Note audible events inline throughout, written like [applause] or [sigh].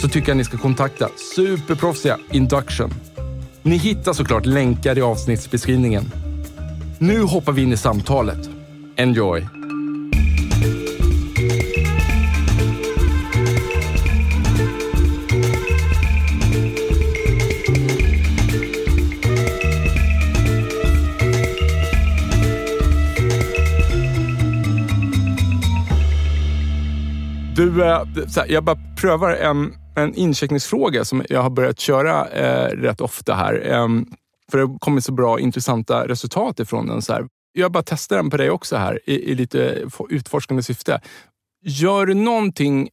så tycker jag ni ska kontakta superproffsiga Induction. Ni hittar såklart länkar i avsnittsbeskrivningen. Nu hoppar vi in i samtalet. Enjoy! Du, eh, så här, jag bara prövar en, en incheckningsfråga som jag har börjat köra eh, rätt ofta här. Eh, för det har kommit så bra intressanta resultat ifrån den. Så här. Jag bara testar den på dig också här i, i lite utforskande syfte. Gör du någonting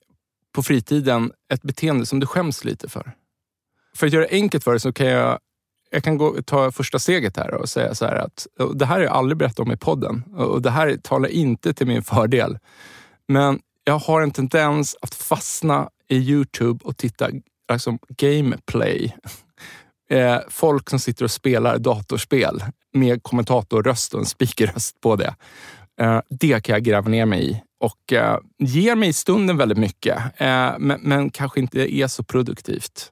på fritiden, ett beteende som du skäms lite för? För att göra det enkelt för dig så kan jag jag kan gå, ta första steget här och säga så här att det här har jag aldrig berättat om i podden och det här talar inte till min fördel. Men jag har en tendens att fastna i Youtube och titta alltså, gameplay. [laughs] Eh, folk som sitter och spelar datorspel med kommentatorröst och en speakerröst på det. Eh, det kan jag gräva ner mig i och eh, ger mig i stunden väldigt mycket, eh, men, men kanske inte är så produktivt.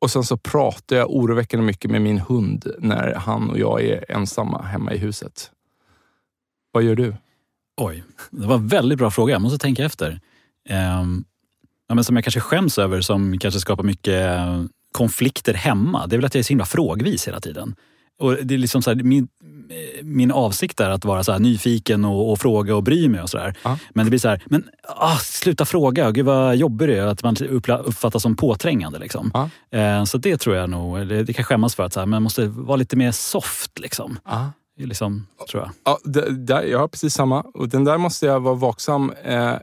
Och sen så pratar jag oroväckande mycket med min hund när han och jag är ensamma hemma i huset. Vad gör du? Oj, det var en väldigt bra fråga. Jag måste tänka efter. Um, ja, men som jag kanske skäms över, som kanske skapar mycket konflikter hemma, det är väl att jag är så himla frågvis hela tiden. Och det är liksom så här, min, min avsikt är att vara så nyfiken och, och, fråga och bry mig och sådär. Ja. Men det blir så här, men ah, sluta fråga, gud vad jobbig du är. Att man uppfattas som påträngande. Liksom. Ja. Eh, så det tror jag nog, det, det kan skämmas för att så här, man måste vara lite mer soft. Liksom. Ja. Liksom, tror jag. Ja, det, där, jag har precis samma. Och den där måste jag vara vaksam eh,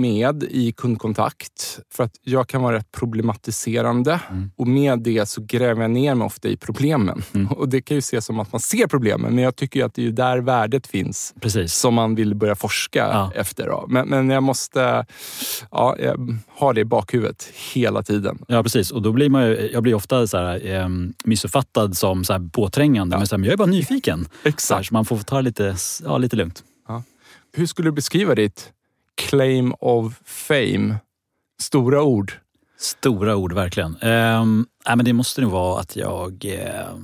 med i kundkontakt. För att jag kan vara rätt problematiserande. Mm. Och med det så gräver jag ner mig ofta i problemen. Mm. [laughs] Och Det kan ju ses som att man ser problemen, men jag tycker att det är där värdet finns. Precis. Som man vill börja forska ja. efter. Då. Men, men jag måste ja, ha det i bakhuvudet hela tiden. Ja, precis. Och då blir man ju, jag blir ofta så här, eh, missuppfattad som så här, påträngande. Ja. Men, så här, men jag är bara nyfiken. Exakt. Så man får ta det lite, ja, lite lugnt. Ja. Hur skulle du beskriva ditt claim of fame? Stora ord. Stora ord, verkligen. Um, äh, men det måste nog vara att jag uh,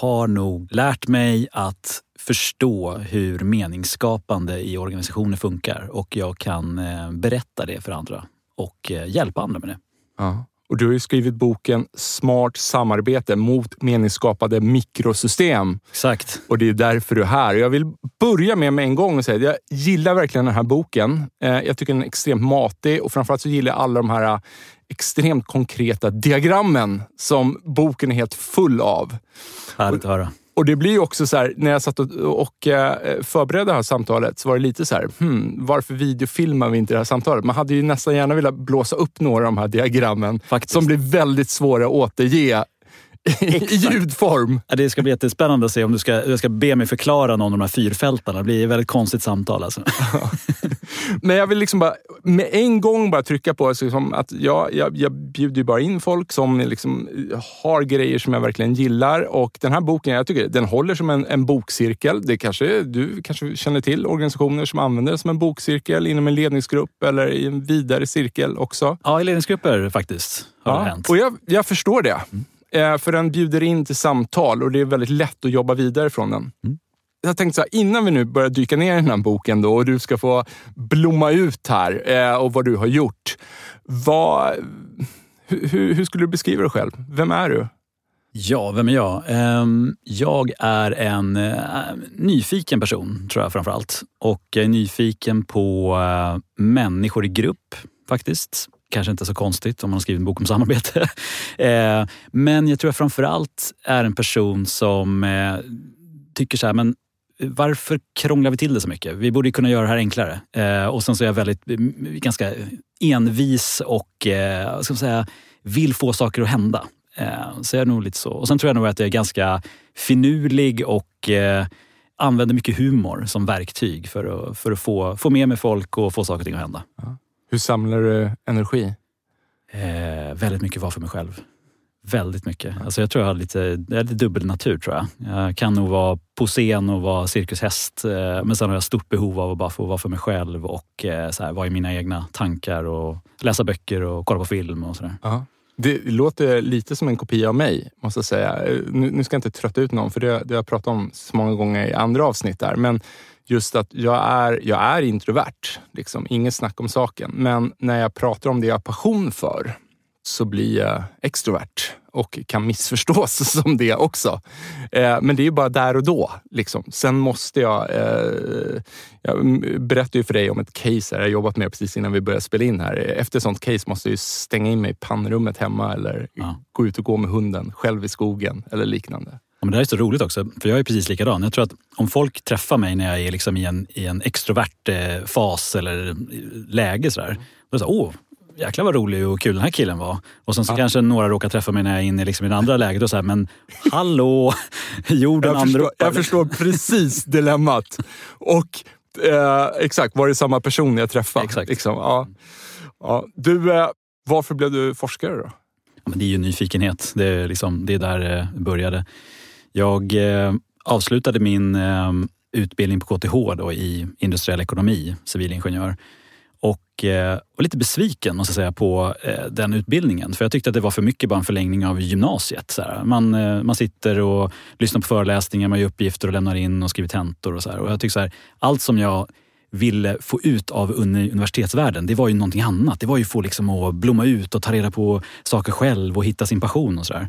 har nog lärt mig att förstå hur meningsskapande i organisationer funkar och jag kan uh, berätta det för andra och uh, hjälpa andra med det. Ja. Och du har ju skrivit boken Smart samarbete mot meningsskapade mikrosystem. Exakt. Och det är därför du är här. Jag vill börja med med en gång och säga att jag gillar verkligen den här boken. Eh, jag tycker den är extremt matig och framförallt så gillar jag alla de här eh, extremt konkreta diagrammen som boken är helt full av. Härligt att höra. Och det blir också så här, när jag satt och, och eh, förberedde det här samtalet så var det lite så här, hmm, varför videofilmar vi inte det här samtalet? Man hade ju nästan gärna velat blåsa upp några av de här diagrammen Faktiskt. som blir väldigt svåra att återge i ljudform. Ja, det ska bli jättespännande att se om du ska, du ska be mig förklara någon av de här fyrfältarna. Det blir ett väldigt konstigt samtal. Alltså. [laughs] Men jag vill liksom bara med en gång bara trycka på liksom att jag, jag, jag bjuder bara in folk som liksom har grejer som jag verkligen gillar. Och den här boken, jag tycker den håller som en, en bokcirkel. Det kanske, du kanske känner till organisationer som använder det som en bokcirkel inom en ledningsgrupp eller i en vidare cirkel också. Ja, i ledningsgrupper faktiskt har ja, det hänt. Och jag, jag förstår det. Mm. Eh, för den bjuder in till samtal och det är väldigt lätt att jobba vidare från den. Mm jag tänkte så här, innan vi nu börjar dyka ner i den här boken då och du ska få blomma ut här eh, och vad du har gjort. Vad, hur, hur skulle du beskriva dig själv? Vem är du? Ja, vem är jag? Ehm, jag är en eh, nyfiken person, tror jag framför allt. Och jag är nyfiken på eh, människor i grupp, faktiskt. Kanske inte så konstigt om man har skrivit en bok om samarbete. [laughs] Eh, men jag tror jag framför allt är en person som tycker så här, men varför krånglar vi till det så mycket? Vi borde kunna göra det här enklare. och sen så är jag väldigt, ganska envis och ska man säga, vill få saker att hända. Eh, så jag är nog lite så. Och sen tror jag nog att jag är ganska finurlig och eh, använder mycket humor som verktyg för att, för att få, få med mig folk och få saker och ting att hända. Ja. Hur samlar du energi? Eh, väldigt mycket vara för mig själv. Väldigt mycket. Alltså jag tror jag har lite, jag lite dubbelnatur tror jag. Jag kan nog vara på scen och vara cirkushäst. Eh, men sen har jag stort behov av att bara få vara för mig själv och så här, vara i mina egna tankar och läsa böcker och kolla på film och sådär. -huh. Det låter lite som en kopia av mig, måste jag säga. Nu, nu ska jag inte trötta ut någon, för det, det har jag pratat om så många gånger i andra avsnitt där. Men just att jag är, jag är introvert. Liksom. Inget snack om saken. Men när jag pratar om det jag har passion för så blir jag extrovert och kan missförstås [laughs] som det också. Eh, men det är ju bara där och då. Liksom. Sen måste jag... Eh, jag berättade ju för dig om ett case här jag jobbat med precis innan vi började spela in här. Efter ett sånt case måste jag stänga in mig i pannrummet hemma eller ja. gå ut och gå med hunden själv i skogen eller liknande. Ja, men det här är så roligt också, för jag är precis likadan. Jag tror att om folk träffar mig när jag är liksom i, en, i en extrovert eh, fas eller läge sådär, då är det så åh, jäklar vad rolig och kul den här killen var. Och sen så ja. kanske några råkar träffa mig när jag är inne liksom i det andra läget och så här, men hallå, [laughs] jorden jag förstår, jag förstår precis dilemmat. Och eh, exakt, var det samma person jag träffade? Exakt. Liksom, ja. Ja. Du, eh, varför blev du forskare då? Ja, men det är ju nyfikenhet. Det är, liksom, det är där det började. Jag eh, avslutade min eh, utbildning på KTH då, i industriell ekonomi, civilingenjör och eh, och lite besviken måste jag säga på eh, den utbildningen. För jag tyckte att det var för mycket bara en förlängning av gymnasiet. Så man, eh, man sitter och lyssnar på föreläsningar, man gör uppgifter och lämnar in och skriver tentor och så här. Och jag tycker så här, allt som jag ville få ut av universitetsvärlden, det var ju någonting annat. Det var ju att få liksom att blomma ut och ta reda på saker själv och hitta sin passion och sådär.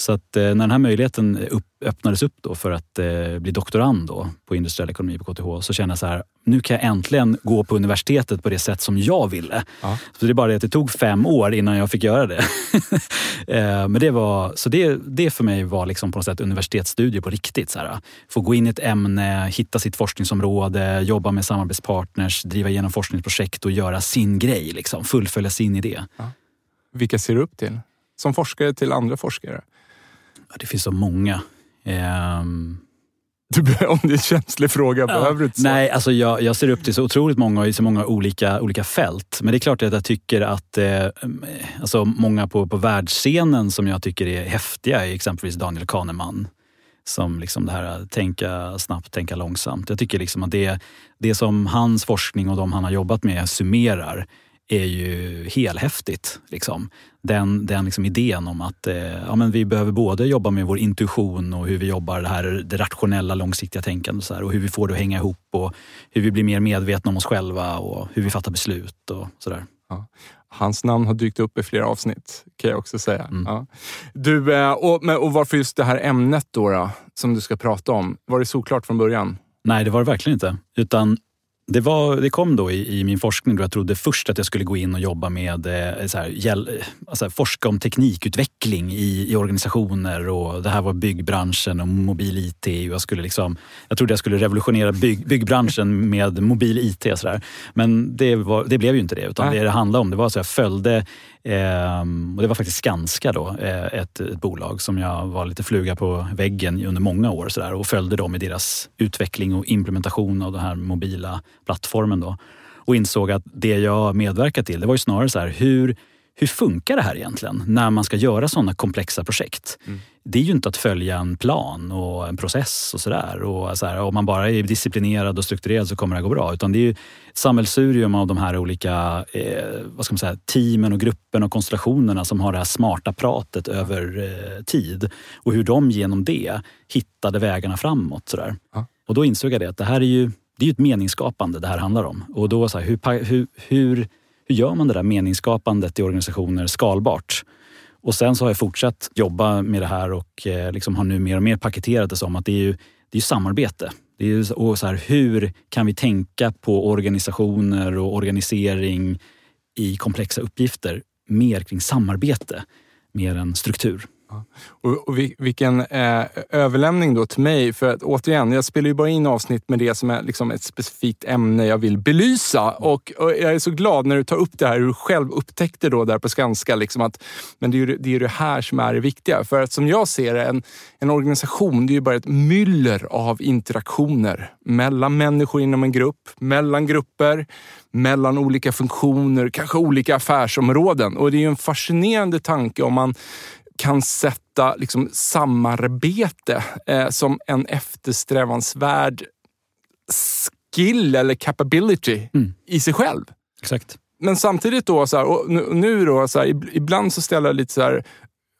Så att eh, när den här möjligheten upp, öppnades upp då för att eh, bli doktorand då på industriell ekonomi på KTH så kände jag så här, nu kan jag äntligen gå på universitetet på det sätt som jag ville. Ja. Så det är bara det att det tog fem år innan jag fick göra det. [laughs] eh, men det var, så det, det för mig var liksom på något sätt universitetsstudier på riktigt. Så här, få gå in i ett ämne, hitta sitt forskningsområde, jobba med samarbetspartners, driva igenom forskningsprojekt och göra sin grej. Liksom, fullfölja sin idé. Ja. Vilka ser du upp till? Som forskare till andra forskare? Det finns så många. Um... [laughs] Du, om det är en känslig fråga, ja, behöver du inte svara? Nej, alltså jag, jag, ser upp till så otroligt många i så många olika, olika fält. Men det är klart att jag tycker att eh, alltså många på, på världsscenen som jag tycker är häftiga är exempelvis Daniel Kahneman. Som liksom det här att tänka snabbt, tänka långsamt. Jag tycker liksom att det, det som hans forskning och de han har jobbat med summerar är ju helhäftigt. Liksom. Den, den liksom idén om att eh, ja, men vi behöver både jobba med vår intuition och hur vi jobbar det här det rationella långsiktiga tänkandet och, här, och hur vi får det att hänga ihop och hur vi blir mer medvetna om oss själva och hur vi fattar beslut och sådär. Ja. Hans namn har dykt upp i flera avsnitt kan jag också säga. Mm. Ja. Du, eh, och, och varför just det här ämnet då, då, som du ska prata om? Var det såklart från början? Nej, det var det verkligen inte. Utan det, var, det kom då i, i, min forskning då jag trodde först att jag skulle gå in och jobba med eh, så här, hjäl, alltså forska om teknikutveckling i, i, organisationer och det här var byggbranschen och mobil IT. Och jag, skulle liksom, jag trodde jag skulle revolutionera bygg, byggbranschen med mobil IT. Och så där. Men det, var, det blev ju inte det. Utan Nej. det det handlade om det var att jag följde Ehm, och det var faktiskt Skanska då, eh, ett, ett, bolag som jag var lite fluga på väggen under många år så där, och följde dem i deras utveckling och implementation av den här mobila plattformen. Då. Och insåg att det jag medverkat till, det var ju snarare så här, hur hur funkar det här egentligen när man ska göra sådana komplexa projekt? Mm. Det är ju inte att följa en plan och en process och sådär. Och så här, om man bara är disciplinerad och strukturerad så kommer det gå bra. Utan det är ju sammelsurium av de här olika eh, vad ska man säga, teamen och gruppen och konstellationerna som har det här smarta pratet ja. över eh, tid. Och hur de genom det hittade vägarna framåt. Så. Ja. Och då insåg jag det att det här är ju det är ett meningsskapande det här handlar om. Och då så här, hur, hur hur gör man det där meningsskapandet i organisationer skalbart? Och sen så har jag fortsatt jobba med det här och eh, liksom har nu mer och mer paketerat det som att det är ju, det är samarbete. Det är och så här, hur kan vi tänka på organisationer och organisering i komplexa uppgifter mer kring samarbete mer än struktur? Och, och vilken eh, överlämning då till mig. För att återigen, jag spelar ju bara in avsnitt med det som är liksom ett specifikt ämne jag vill belysa. Och, och, jag är så glad när du tar upp det här, hur du själv upptäckte då där på Skanska liksom att men det är ju det, är det här som är det viktiga. För att som jag ser det, en, en organisation, det är ju bara ett myller av interaktioner mellan människor inom en grupp, mellan grupper, mellan olika funktioner, kanske olika affärsområden. Och det är ju en fascinerande tanke om man kan sätta liksom, samarbete eh, som en eftersträvansvärd skill eller capability mm. i sig själv. Exakt. Men samtidigt då, så här, och nu då, så här, ibland så ställer jag lite så här,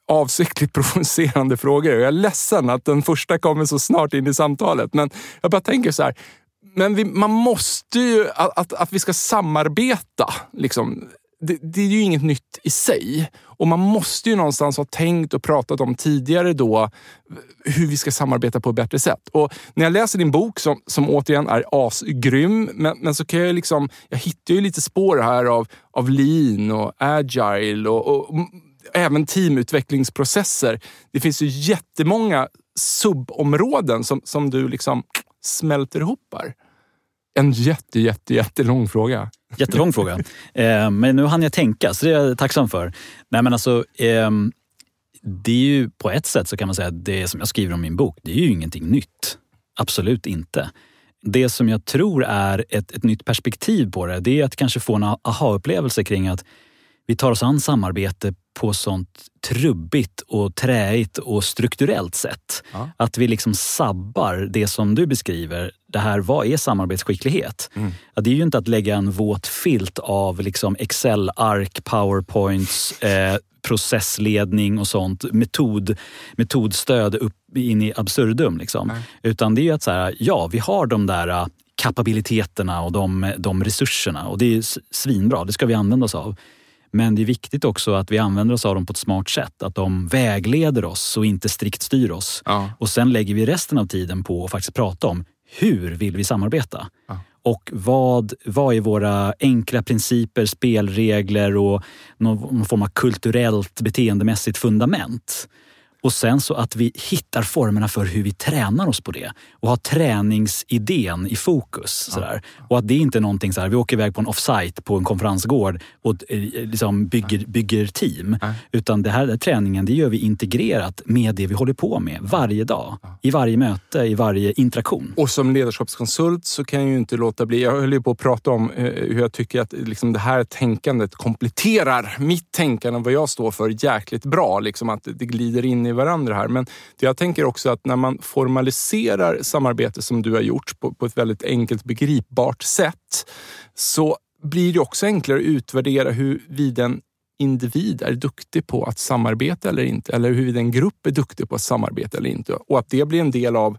avsiktligt [laughs] provocerande frågor. Jag är ledsen att den första kommer så snart in i samtalet, men jag bara tänker så här. Men vi, man måste ju, att, att, att vi ska samarbeta. Liksom, det, det, är ju inget nytt i sig. Och man måste ju någonstans ha tänkt och pratat om tidigare då hur vi ska samarbeta på ett bättre sätt. Och när jag läser din bok, som, som återigen är asgrym, men, men så kan jag liksom, jag hittar ju lite spår här av, av lean och agile och, och, och även teamutvecklingsprocesser. Det finns ju jättemånga subområden som, som du liksom smälter ihop här. En jätte, jätte, jättelång fråga. Jättelång fråga. Eh, men nu hann jag tänka, så det är jag tacksam för. Nej, men alltså, eh, det är ju på ett sätt så kan man säga att det som jag skriver om i min bok, det är ju ingenting nytt. Absolut inte. Det som jag tror är ett, ett nytt perspektiv på det, det är att kanske få en aha-upplevelse kring att vi tar oss an samarbete på sånt trubbigt och träigt och strukturellt sätt. Ja. Att vi liksom sabbar det som du beskriver. Det här, vad är samarbetsskicklighet? Mm. Ja, det är ju inte att lägga en våt filt av liksom Excel-ark, powerpoints, eh, processledning och sånt, metod, metodstöd upp in i absurdum. Liksom. Utan det är ju att så här, ja, vi har de där äh, kapabiliteterna och de, de resurserna och det är svinbra, det ska vi använda oss av. Men det är viktigt också att vi använder oss av dem på ett smart sätt. Att de vägleder oss och inte strikt styr oss. Ja. Och sen lägger vi resten av tiden på att faktiskt prata om hur vill vi samarbeta? Ja. Och vad, vad är våra enkla principer, spelregler och någon form av kulturellt beteendemässigt fundament? Och sen så att vi hittar formerna för hur vi tränar oss på det och har träningsidén i fokus. Sådär. Och att det inte är någonting så här, vi åker iväg på en offsite på en konferensgård och eh, liksom bygger, bygger team. Utan det här träningen, det gör vi integrerat med det vi håller på med varje dag. I varje möte, i varje interaktion. Och som ledarskapskonsult så kan jag ju inte låta bli, jag höll ju på att prata om eh, hur jag tycker att liksom det här tänkandet kompletterar mitt tänkande och vad jag står för jäkligt bra. Liksom att det glider in i i varandra här. Men jag tänker också att när man formaliserar samarbete som du har gjort på, på ett väldigt enkelt begripbart sätt så blir det också enklare att utvärdera huruvida en individ är duktig på att samarbeta eller inte. Eller huruvida en grupp är duktig på att samarbeta eller inte. Och att det blir en del av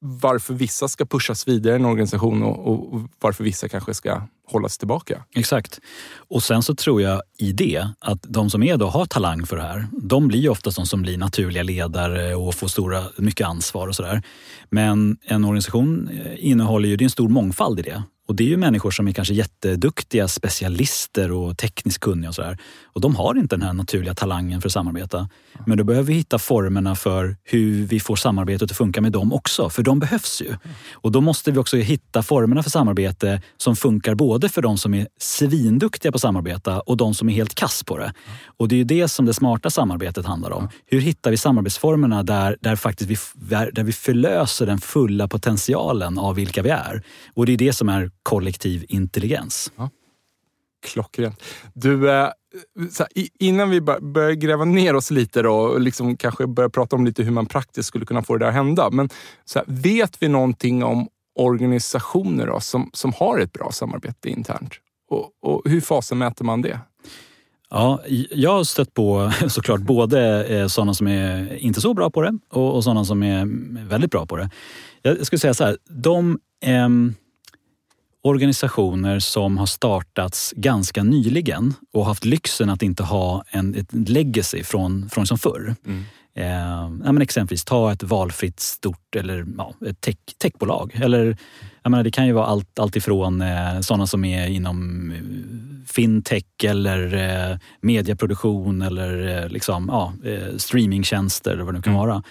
varför vissa ska pushas vidare i en organisation och, och varför vissa kanske ska hållas tillbaka. Exakt. Och sen så tror jag i det att de som är då har talang för det här, de blir ju oftast de som blir naturliga ledare och får stora, mycket ansvar och sådär. Men en organisation eh, innehåller ju, det är en stor mångfald i det. Och det är ju människor som är kanske jätteduktiga specialister och tekniskt kunniga och sådär. Och de har inte den här naturliga talangen för att samarbeta. Men då behöver vi hitta formerna för hur vi får samarbetet att funka med dem också, för de behövs ju. Och då måste vi också hitta formerna för samarbete som funkar både för de som är svinduktiga på att samarbeta och de som är helt kass på det. Och det är ju det som det smarta samarbetet handlar om. Hur hittar vi samarbetsformerna där, där, faktiskt vi, där vi förlöser den fulla potentialen av vilka vi är? Och det är det som är kollektiv intelligens. Ja. Klockrent. Du, eh, så här, innan vi börjar gräva ner oss lite då, och liksom kanske börja prata om lite hur man praktiskt skulle kunna få det där att hända. Men så här, vet vi någonting om organisationer då, som, som har ett bra samarbete internt? Och, och hur fasen man det? Ja, jag har stött på [laughs] såklart både eh, sådana som är inte så bra på det och, och sådana som är väldigt bra på det. Jag skulle säga så här, de eh, organisationer som har startats ganska nyligen och haft lyxen att inte ha en, ett legacy från, från som förr. Mm. Eh, men exempelvis ta ett valfritt stort eller ja, ett tech, techbolag. Eller, jag menar, det kan ju vara allt, allt ifrån eh, sådana som är inom eh, fintech eller eh, medieproduktion eller eh, liksom, ja, eh, streamingtjänster eller vad det nu kan mm. vara.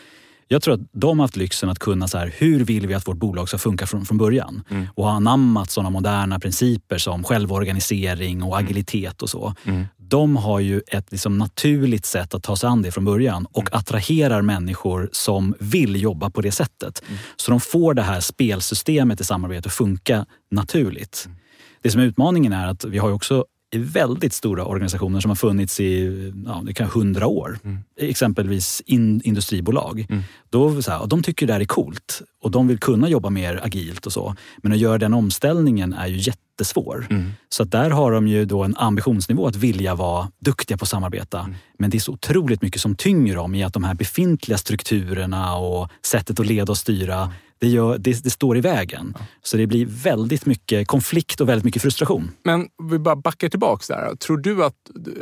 Jag tror att de har haft lyxen att kunna så här, hur vill vi att vårt bolag ska funka från, från början? Mm. Och har anammat sådana moderna principer som självorganisering och mm. agilitet och så. Mm. De har ju ett liksom naturligt sätt att ta sig an det från början och mm. attraherar människor som vill jobba på det sättet. Mm. Så de får det här spelsystemet i samarbete att funka naturligt. Mm. Det som är utmaningen är att vi har också väldigt stora organisationer som har funnits i ja, det kan 100 år. Mm. Exempelvis in, industribolag. Mm. Då, så här, de tycker det här är coolt och de vill kunna jobba mer agilt och så. Men att göra den omställningen är ju jättesvår. Mm. Så där har de ju då en ambitionsnivå att vilja vara duktiga på att samarbeta. Mm. Men det är så otroligt mycket som tynger dem i att de här befintliga strukturerna och sättet att leda och styra det, gör, det, det står i vägen. Ja. Så det blir väldigt mycket konflikt och väldigt mycket frustration. Men vi bara backar tillbaks där. Tror du att...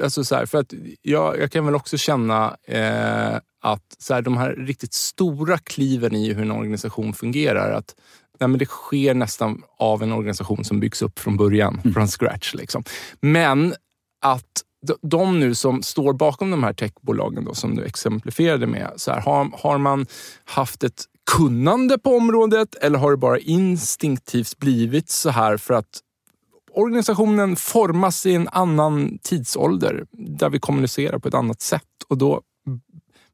Alltså så här, för att jag, jag kan väl också känna eh, att så här, de här riktigt stora kliven i hur en organisation fungerar, att nej, men det sker nästan av en organisation som byggs upp från början, mm. från scratch. Liksom. Men att de nu som står bakom de här techbolagen då, som du exemplifierade med, så här, har, har man haft ett kunnande på området eller har det bara instinktivt blivit så här för att organisationen formas i en annan tidsålder där vi kommunicerar på ett annat sätt? Och då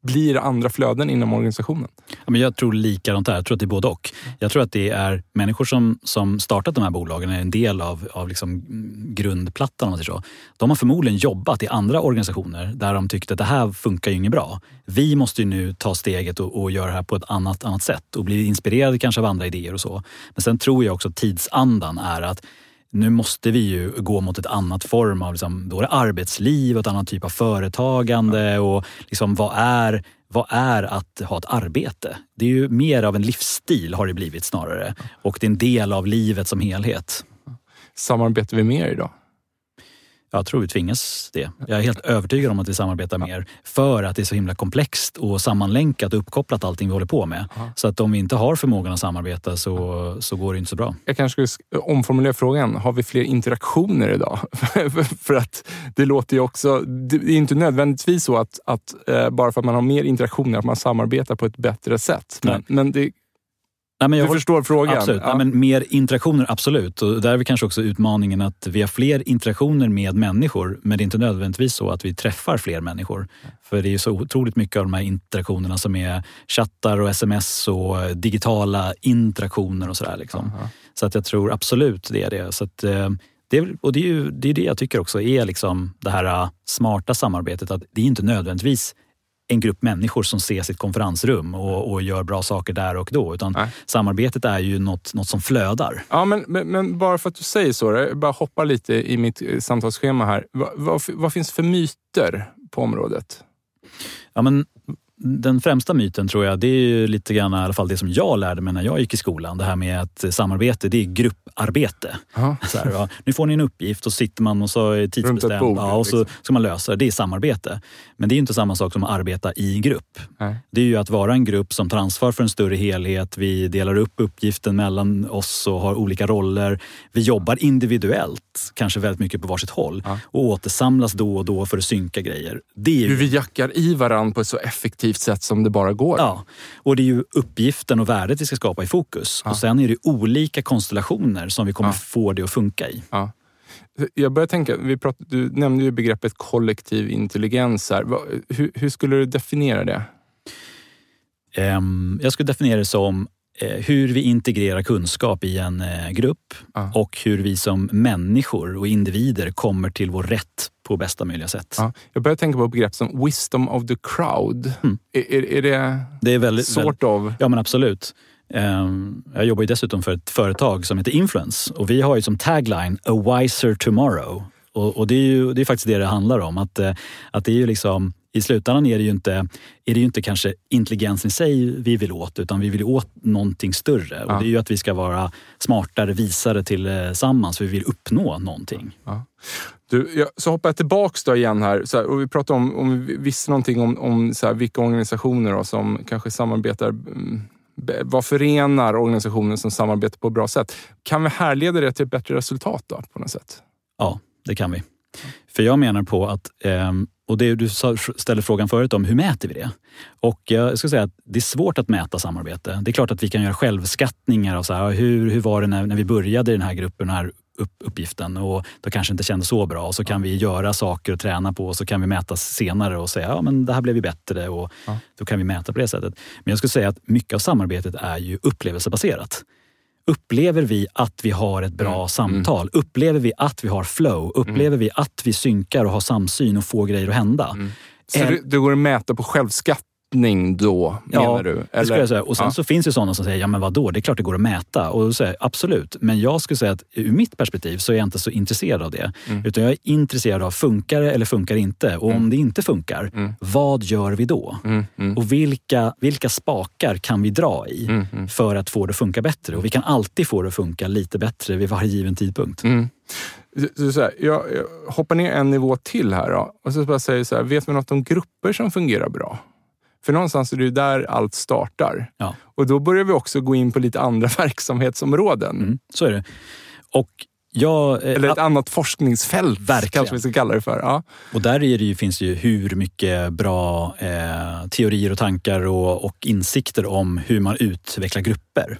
blir andra flöden inom organisationen? Ja, men jag tror likadant där. Jag tror att det är både och. Jag tror att det är människor som, som startat de här bolagen, är en del av, av liksom grundplattan om man säger så. De har förmodligen jobbat i andra organisationer där de tyckte att det här funkar ju inget bra. Vi måste ju nu ta steget och, och göra det här på ett annat, annat sätt och bli inspirerade kanske av andra idéer och så. Men sen tror jag också att tidsandan är att nu måste vi ju gå mot ett annat form av liksom, då arbetsliv och ett annat typ av företagande. Och liksom, vad, är, vad är att ha ett arbete? Det är ju mer av en livsstil har det blivit snarare. Och det är en del av livet som helhet. Samarbetar vi mer idag? Jag tror vi tvingas det. Jag är helt övertygad om att vi samarbetar mer för att det är så himla komplext och sammanlänkat och uppkopplat allting vi håller på med. Aha. Så att om vi inte har förmågan att samarbeta så, så går det inte så bra. Jag kanske skulle omformulera frågan. Har vi fler interaktioner idag? [laughs] för att det låter ju också... Det är inte nödvändigtvis så att, att eh, bara för att man har mer interaktioner att man samarbetar på ett bättre sätt. Men, men det Nej, men jag du förstår frågan? Absolut. Ja. Nej, men mer interaktioner, absolut. Och där är vi kanske också utmaningen att vi har fler interaktioner med människor, men det är inte nödvändigtvis så att vi träffar fler människor. För det är så otroligt mycket av de här interaktionerna som är chattar och sms och digitala interaktioner och sådär. Liksom. Så att jag tror absolut det är det. Så att, eh, det, och det är ju det, är det jag tycker också är liksom det här äh, smarta samarbetet. Att det är inte nödvändigtvis en grupp människor som ser sitt konferensrum och, och gör bra saker där och då. Utan Nej. samarbetet är ju något, något som flödar. Ja, men, men, men, bara för att du säger så, jag bara hoppa lite i mitt eh, samtalsschema här. Vad, vad, vad finns för myter på området? Ja, men den främsta myten tror jag, det är ju lite grann i alla fall det som jag lärde mig när jag gick i skolan. Det här med att samarbete, det är grupparbete. [laughs] Så här, ja, nu får ni en uppgift och så sitter man och så är tidsbestämt ja, och så liksom. ska man lösa det. Det är samarbete. Men det är inte samma sak som att arbeta i grupp. Nej. Det är ju att vara en grupp som tar ansvar för en större helhet. Vi delar upp uppgiften mellan oss och har olika roller. Vi jobbar individuellt, kanske väldigt mycket på varsitt håll ja. och återsamlas då och då för att synka grejer. Det är ju... Vi jackar i varandra på ett så effektivt effektivt sätt som det bara går. Ja, och det är ju uppgiften och värdet vi ska skapa i fokus. Ja. Och sen är det olika konstellationer som vi kommer ja. få det att funka i. Ja. Jag börjar tänka, vi pratade, du nämnde ju begreppet kollektiv intelligens. Här. Hur, hur skulle du definiera det? Um, jag skulle definiera det som hur vi integrerar kunskap i en eh, grupp Ja. och hur vi som människor och individer kommer till vår rätt på bästa möjliga sätt. Ja. Jag börjar tänka på begrepp som wisdom of the crowd. Mm. Är, är, är det Det är väldigt, sort av... Ja men absolut. Ehm, Jag jobbar ju dessutom för ett företag som heter Influence och vi har ju som tagline A wiser tomorrow. Och, och det är ju det är faktiskt det det handlar om. Att, eh, att det är ju liksom, I slutändan är det, ju inte, är det ju inte kanske intelligensen i sig vi vill åt utan vi vill åt någonting större. Ja. Och det är ju att vi ska vara smartare, visare tillsammans för vi vill uppnå någonting. Du, jag, så hoppar jag tillbaks då igen här. Så här, och vi pratade om, om vi visste någonting om, om så här, vilka organisationer då, som kanske samarbetar mm, vad förenar organisationer som samarbetar på ett bra sätt? Kan vi härleda det till ett bättre resultat då, på något sätt? Ja, det kan vi. För jag menar på att, ehm, och det du ställde frågan förut om, hur mäter vi det? Och jag ska säga att det är svårt att mäta samarbete. Det är klart att vi kan göra självskattningar av så här, hur, hur var det när, när vi började i den här gruppen, den här upp, uppgiften och då kanske inte kändes så bra. Och så kan vi göra saker och träna på och så kan vi mäta senare och säga ja men det här blev ju bättre och Ja. då kan vi mäta på det sättet. Men jag skulle säga att mycket av samarbetet är ju upplevelsebaserat. Upplever vi att vi har ett bra Mm. samtal? Upplever vi att vi har flow? Upplever vi att vi synkar och har samsyn och får grejer att hända? Mm. Så det, går att mäta på självskattning då, menar du? Det skulle jag säga. Och sen ja. så finns det sådana som säger, ja men vadå, det är klart det går att mäta. Och då säger absolut. Men jag skulle säga att ur mitt perspektiv så är jag inte så intresserad av det. Mm. Utan jag är intresserad av, funkar det eller funkar det inte? Och om det inte funkar, Mm. vad gör vi då? Mm, mm, Och vilka, vilka spakar kan vi dra i mm, mm. för att få det att funka bättre? Och vi kan alltid få det att funka lite bättre vid varje given tidpunkt. Mm. Så, så här, jag, jag hoppar ner en nivå till här då, och så bara säger så här, vet vi något om grupper som fungerar bra? För någonstans är det ju där allt startar. Ja. Och då börjar vi också gå in på lite andra [laughs] verksamhetsområden. Mm, så är det. Och jag, eh, Eller ett annat forskningsfält Verkligen. kanske vi ska kalla det för. Ja. Och där är det ju, finns det ju hur mycket bra eh, teorier och tankar och, och insikter om hur man utvecklar grupper.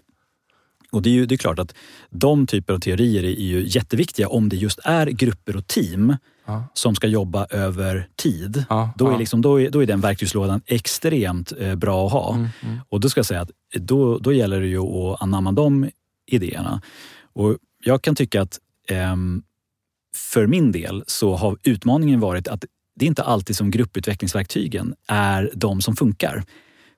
Och det är ju det är klart att de typer av teorier är ju jätteviktiga om det just är grupper och team Ja. som ska jobba över tid. Ja, Då, är liksom, då, är, då är den verktygslådan extremt eh, bra att ha. Mm, mm. Och då ska jag säga att då, då gäller det ju att anamma de idéerna. Och jag kan tycka att ehm, för min del så har utmaningen varit att det är inte alltid som grupputvecklingsverktygen är de som funkar.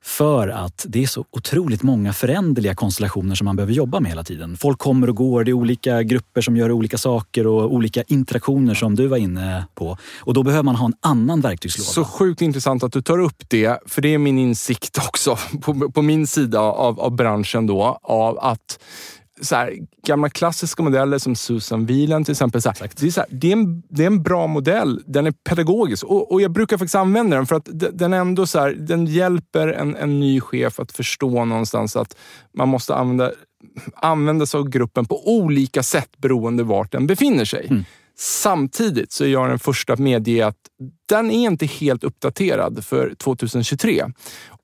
För att det är så otroligt många föränderliga konstellationer som man behöver jobba med hela tiden. Folk kommer och går, det är olika grupper som gör olika saker och olika interaktioner som du var inne på. Och då behöver man ha en annan verktygslåda. Så sjukt intressant att du tar upp det, för det är min insikt också [laughs] på, på min sida av, av branschen då, av att så här, gamla klassiska modeller som Susan Wieland till exempel. Så här, det, är så här, det, är en, det är en bra modell. Den är pedagogisk och, och jag brukar faktiskt använda den för att de- den ändå så den hjälper en, en ny chef att förstå någonstans att man måste använda, använda sig av gruppen på olika sätt beroende vart den befinner sig. Mm. Samtidigt så är jag den första att medge att den är inte helt uppdaterad för 2023.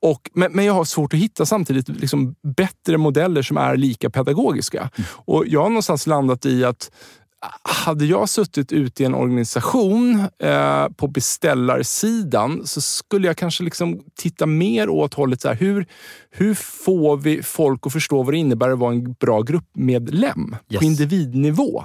Och, men, men jag har svårt att hitta samtidigt liksom bättre modeller som är lika pedagogiska. Och jag har någonstans landat i att hade jag suttit ute i en organisation eh, på beställarsidan så skulle jag kanske liksom titta mer åt hållet så här, hur, hur får vi folk att förstå vad det innebär att vara en bra gruppmedlem Yes. på individnivå?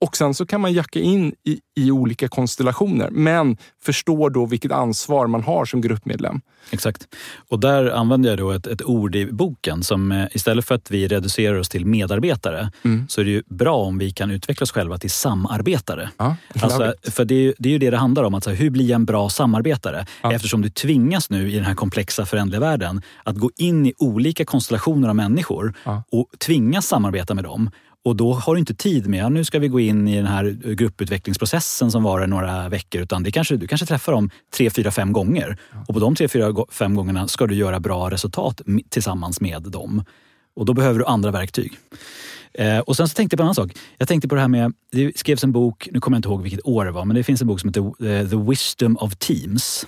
Och sen så kan man jacka in i, i olika konstellationer, men förstår då vilket ansvar man har som gruppmedlem. Exakt. Och där använder jag då ett, ett ord i boken som eh, istället för att vi reducerar oss till medarbetare Mm. så är det ju bra om vi kan utveckla oss själva till samarbetare. Ja, Alltså, för det är, ju, det är ju det det handlar om. Att, så här, hur blir jag en bra samarbetare? Ja. Eftersom du tvingas nu i den här komplexa föränderliga världen att gå in i olika konstellationer av människor Ja. och tvingas samarbeta med dem. Och då har du inte tid med, ja, nu ska vi gå in i den här grupputvecklingsprocessen som varar några veckor. Utan det kanske, du kanske träffar dem tre, fyra, fem gånger. Och på de tre, fyra, fem gångerna ska du göra bra resultat tillsammans med dem. Och då behöver du andra verktyg. Eh, och sen så tänkte jag på en annan sak. Jag tänkte på det här med, det skrevs en bok, nu kommer jag inte ihåg vilket år det var, men det finns en bok som heter eh, The Wisdom of Teams.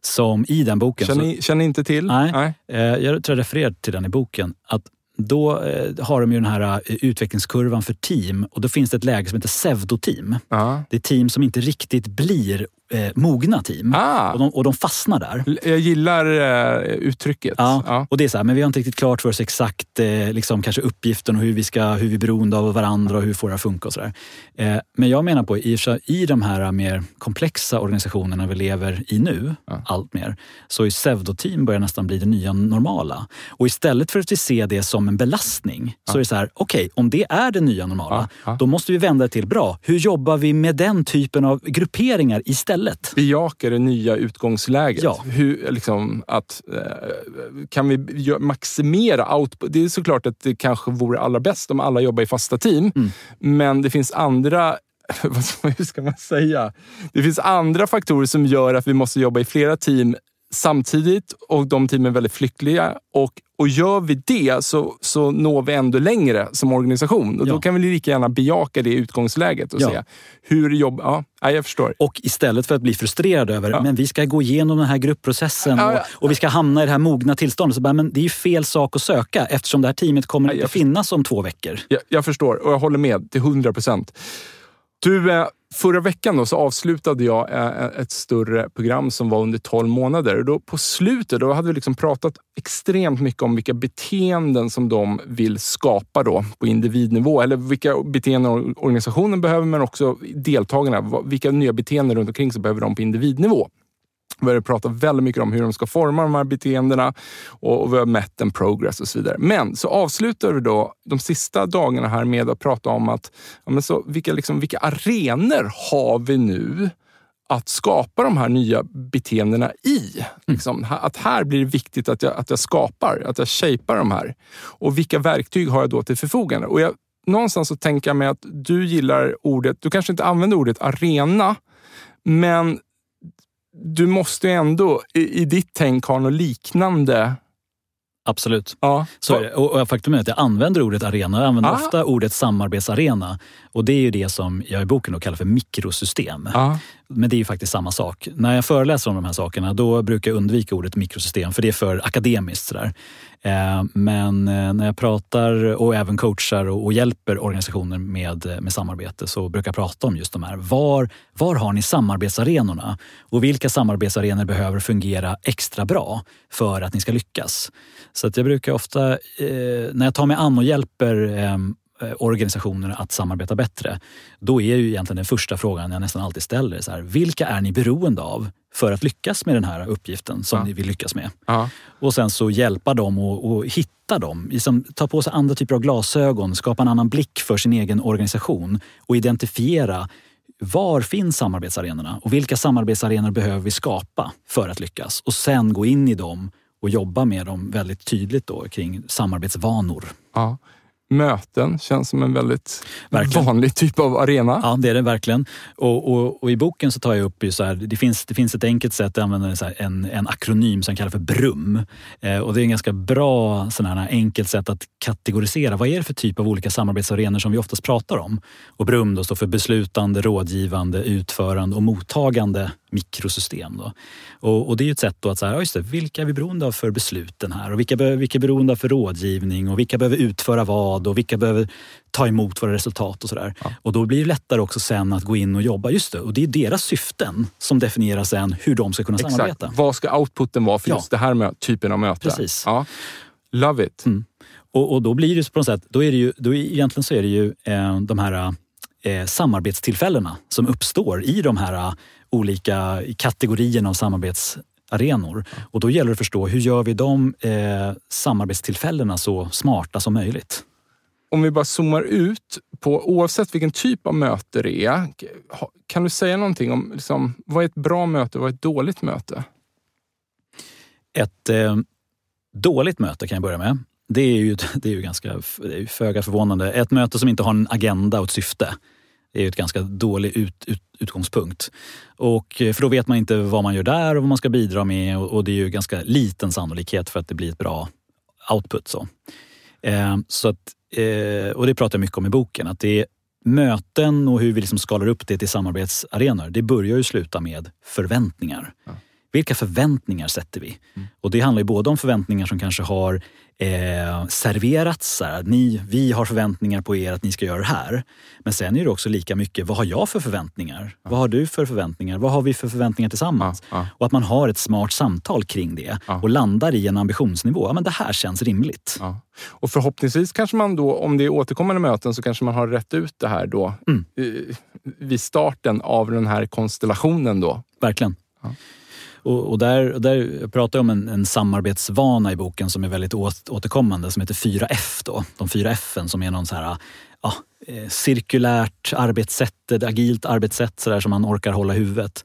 Som i den boken... så- Känner, ni- känner inte till? Nej. Eh, Jag tror jag refererar till den i boken. Att då eh, har de ju den här eh, utvecklingskurvan för team och då finns det ett läge som heter pseudoteam. Ja. Det är team som inte riktigt blir eh, mogna team. Ah. Och, de, och de fastnar där. Jag gillar eh, uttrycket. Ja, Ja. och det är så här, men vi har inte riktigt klart för oss exakt eh, liksom, kanske uppgiften och hur vi, ska, hur vi är beroende av varandra och hur får det att funka och sådär. Eh, men jag menar på, i, i de här mer komplexa organisationerna vi lever i nu, allt mer, så är pseudoteam börjar nästan bli det nya normala. Och istället för att vi ser det som en belastning, så är det så här, okej, om det är det nya normala, Ja, ja. då måste vi vända det till, bra, hur jobbar vi med den typen av grupperingar istället? Bejaka det nya utgångsläget. Ja. Hur, liksom, att, eh, kan vi maximera output? Det är såklart att det kanske vore allra bäst om alla jobbar i fasta team. Mm. Men det finns andra [laughs] hur ska man säga? Det finns andra faktorer som gör att vi måste jobba i flera team samtidigt och de teamen är väldigt flyktliga. Och, och gör vi det så, så når vi ändå längre som organisation. Och Ja. Då kan vi lika gärna bejaka det utgångsläget och Ja. se hur jobb... Ja, ja, jag förstår. Och istället för att bli frustrerad över Ja. men vi ska gå igenom den här gruppprocessen och, och vi ska hamna i det här mogna tillståndet. Så bara, men det är ju fel sak att söka eftersom det här teamet kommer inte finnas om två veckor. Jag, jag förstår och jag håller med till 100 procent. Du, eh, förra veckan då så avslutade jag eh, eh, ett större program som var under 12 månader. Och då på slutet då hade vi liksom pratat extremt mycket om vilka beteenden som de vill skapa då på individnivå. Eller vilka beteenden organisationen behöver, men också deltagarna. Vilka nya beteenden runt omkring så behöver de på individnivå. Vi har pratat väldigt mycket om hur de ska forma de här beteendena och, och vi har mätt en progress och så vidare. Men så avslutar vi då de sista dagarna här med att prata om att ja, men så, vilka, liksom, vilka arenor har vi nu att skapa de här nya beteendena i. Liksom, att här blir det viktigt att jag, att jag skapar, att jag shapar de här. Och vilka verktyg har jag då till förfogande? Och jag, någonstans så tänker jag mig att du gillar ordet, du kanske inte använder ordet arena, men du måste ju ändå i, i ditt tänk ha något liknande. Absolut. Ja, Så. Och och faktum är att jag använder ordet arena. Jag använder Ah. ofta ordet samarbetsarena. Och det är ju det som jag i boken då kallar för mikrosystem. Ja, men det är ju faktiskt samma sak. När jag föreläser om de här sakerna då brukar jag undvika ordet mikrosystem för det är för akademiskt. Sådär. Eh, men eh, när jag pratar och även coachar och hjälper organisationer med, med samarbete så brukar jag prata om just de här. Var, var har ni samarbetsarenorna? Och vilka samarbetsarenor behöver fungera extra bra för att ni ska lyckas? Så att jag brukar ofta, eh, när jag tar mig an och hjälper ehm, eh, organisationer att samarbeta bättre, då är ju egentligen den första frågan jag nästan alltid ställer så här, vilka är ni beroende av för att lyckas med den här uppgiften som Ja. ni vill lyckas med? ja, Och sen så hjälpa dem och, och hitta dem. Liksom, ta på sig andra typer av glasögon, skapa en annan blick för sin egen organisation och identifiera var finns samarbetsarenorna och vilka samarbetsarenor behöver vi skapa för att lyckas? Och sen gå in i dem och jobba med dem väldigt tydligt då kring samarbetsvanor. ja. Möten känns som en väldigt Verkligen. vanlig typ av arena. Ja, det är det verkligen. Och, och, och i boken så tar jag upp så här, det finns, det finns ett enkelt sätt att använda här, en, en akronym som kallas för BRUM. Eh, och det är en ganska bra sån här, enkelt sätt att kategorisera vad är det för typ av olika samarbetsarenor som vi oftast pratar om. Och BRUM då står för beslutande, rådgivande, utförande och mottagande mikrosystem. Då. Och, och det är ju ett sätt att säga, ja, just det, vilka är vi beroende av för besluten här och vilka, be, vilka är beroende av för rådgivning och vilka behöver utföra vad och vilka behöver ta emot våra resultat och sådär. Och då blir det lättare också sen att gå in och jobba. Just det, och det är deras syften som definierar sen hur de ska kunna samarbeta. Exakt. Vad ska outputen vara för Ja. just det här med typen av möte? Precis. Ja. Love it. Mm. Och, och då blir det på något sätt, då är det ju, då är, egentligen så är det ju eh, de här eh, samarbetstillfällena som uppstår i de här olika kategorierna av samarbetsarenor. Och då gäller det att förstå hur gör vi de eh, samarbetstillfällena så smarta som möjligt. Om vi bara zoomar ut på oavsett vilken typ av möte det är. Kan du säga någonting om liksom, vad är ett bra möte och vad är ett dåligt möte? Ett eh, dåligt möte kan jag börja med. Det är ju, [laughs] det är ju ganska föga förvånande. Ett möte som inte har en agenda och ett syfte. Är ju ett ganska dålig ut, ut, utgångspunkt. Och, eh, för då vet man inte vad man gör där och vad man ska bidra med och, och det är ju ganska liten sannolikhet för att det blir ett bra output. Så. Eh, så att, eh, och det pratar jag mycket om i boken. Att det är möten och hur vi liksom skalar upp det till samarbetsarenor. Det börjar ju sluta med förväntningar. Vilka förväntningar sätter vi? Mm. Och det handlar ju både om förväntningar som kanske har eh, serverats. Så här, ni, vi har förväntningar på er att ni ska göra det här. Men sen är det också lika mycket, vad har jag för förväntningar? Ja. Vad har du för förväntningar? Vad har vi för förväntningar tillsammans? Ja, ja. Och att man har ett smart samtal kring det och landar i en ambitionsnivå. Ja, men det här känns rimligt. Och förhoppningsvis kanske man då, om det är återkommande möten, så kanske man har rätt ut det här då mm. vid starten av den här konstellationen då. Verkligen. Och, och, där, där pratar jag om en, en, samarbetsvana i boken som är väldigt återkommande som heter 4F. Då. De fyra F som är någon så här, ja, eh, cirkulärt arbetssätt, ett agilt arbetssätt så där, som man orkar hålla i huvudet.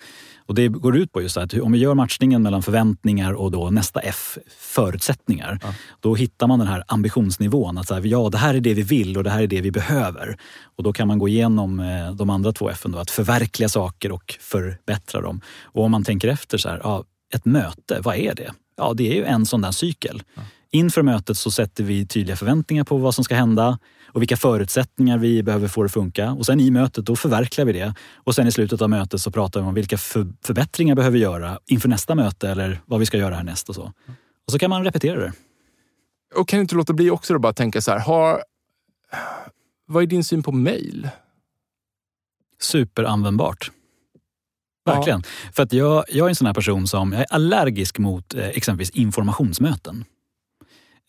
Och det går ut på just att om vi gör matchningen mellan förväntningar och då nästa F, förutsättningar. Ja. Då hittar man den här ambitionsnivån. Att så här, ja, det här är det vi vill och det här är det vi behöver. Och då kan man gå igenom eh, de andra två F, att förverkliga saker och förbättra dem. Och om man tänker efter, så här, ja, ett möte, vad är det? Ja, det är ju en sån där cykel. Ja. Inför mötet så sätter vi tydliga förväntningar på vad som ska hända och vilka förutsättningar vi behöver få det att funka. Och sen i mötet då förverkligar vi det. Och sen i slutet av mötet så pratar vi om vilka för förbättringar behöver vi göra inför nästa möte eller vad vi ska göra härnäst och så. Och så kan man repetera det. Och kan inte låta bli också att bara tänka så här, har, vad är din syn på mail? Superanvändbart. Verkligen. Ja. För att jag, jag är en sån här person som jag är allergisk mot eh, exempelvis informationsmöten.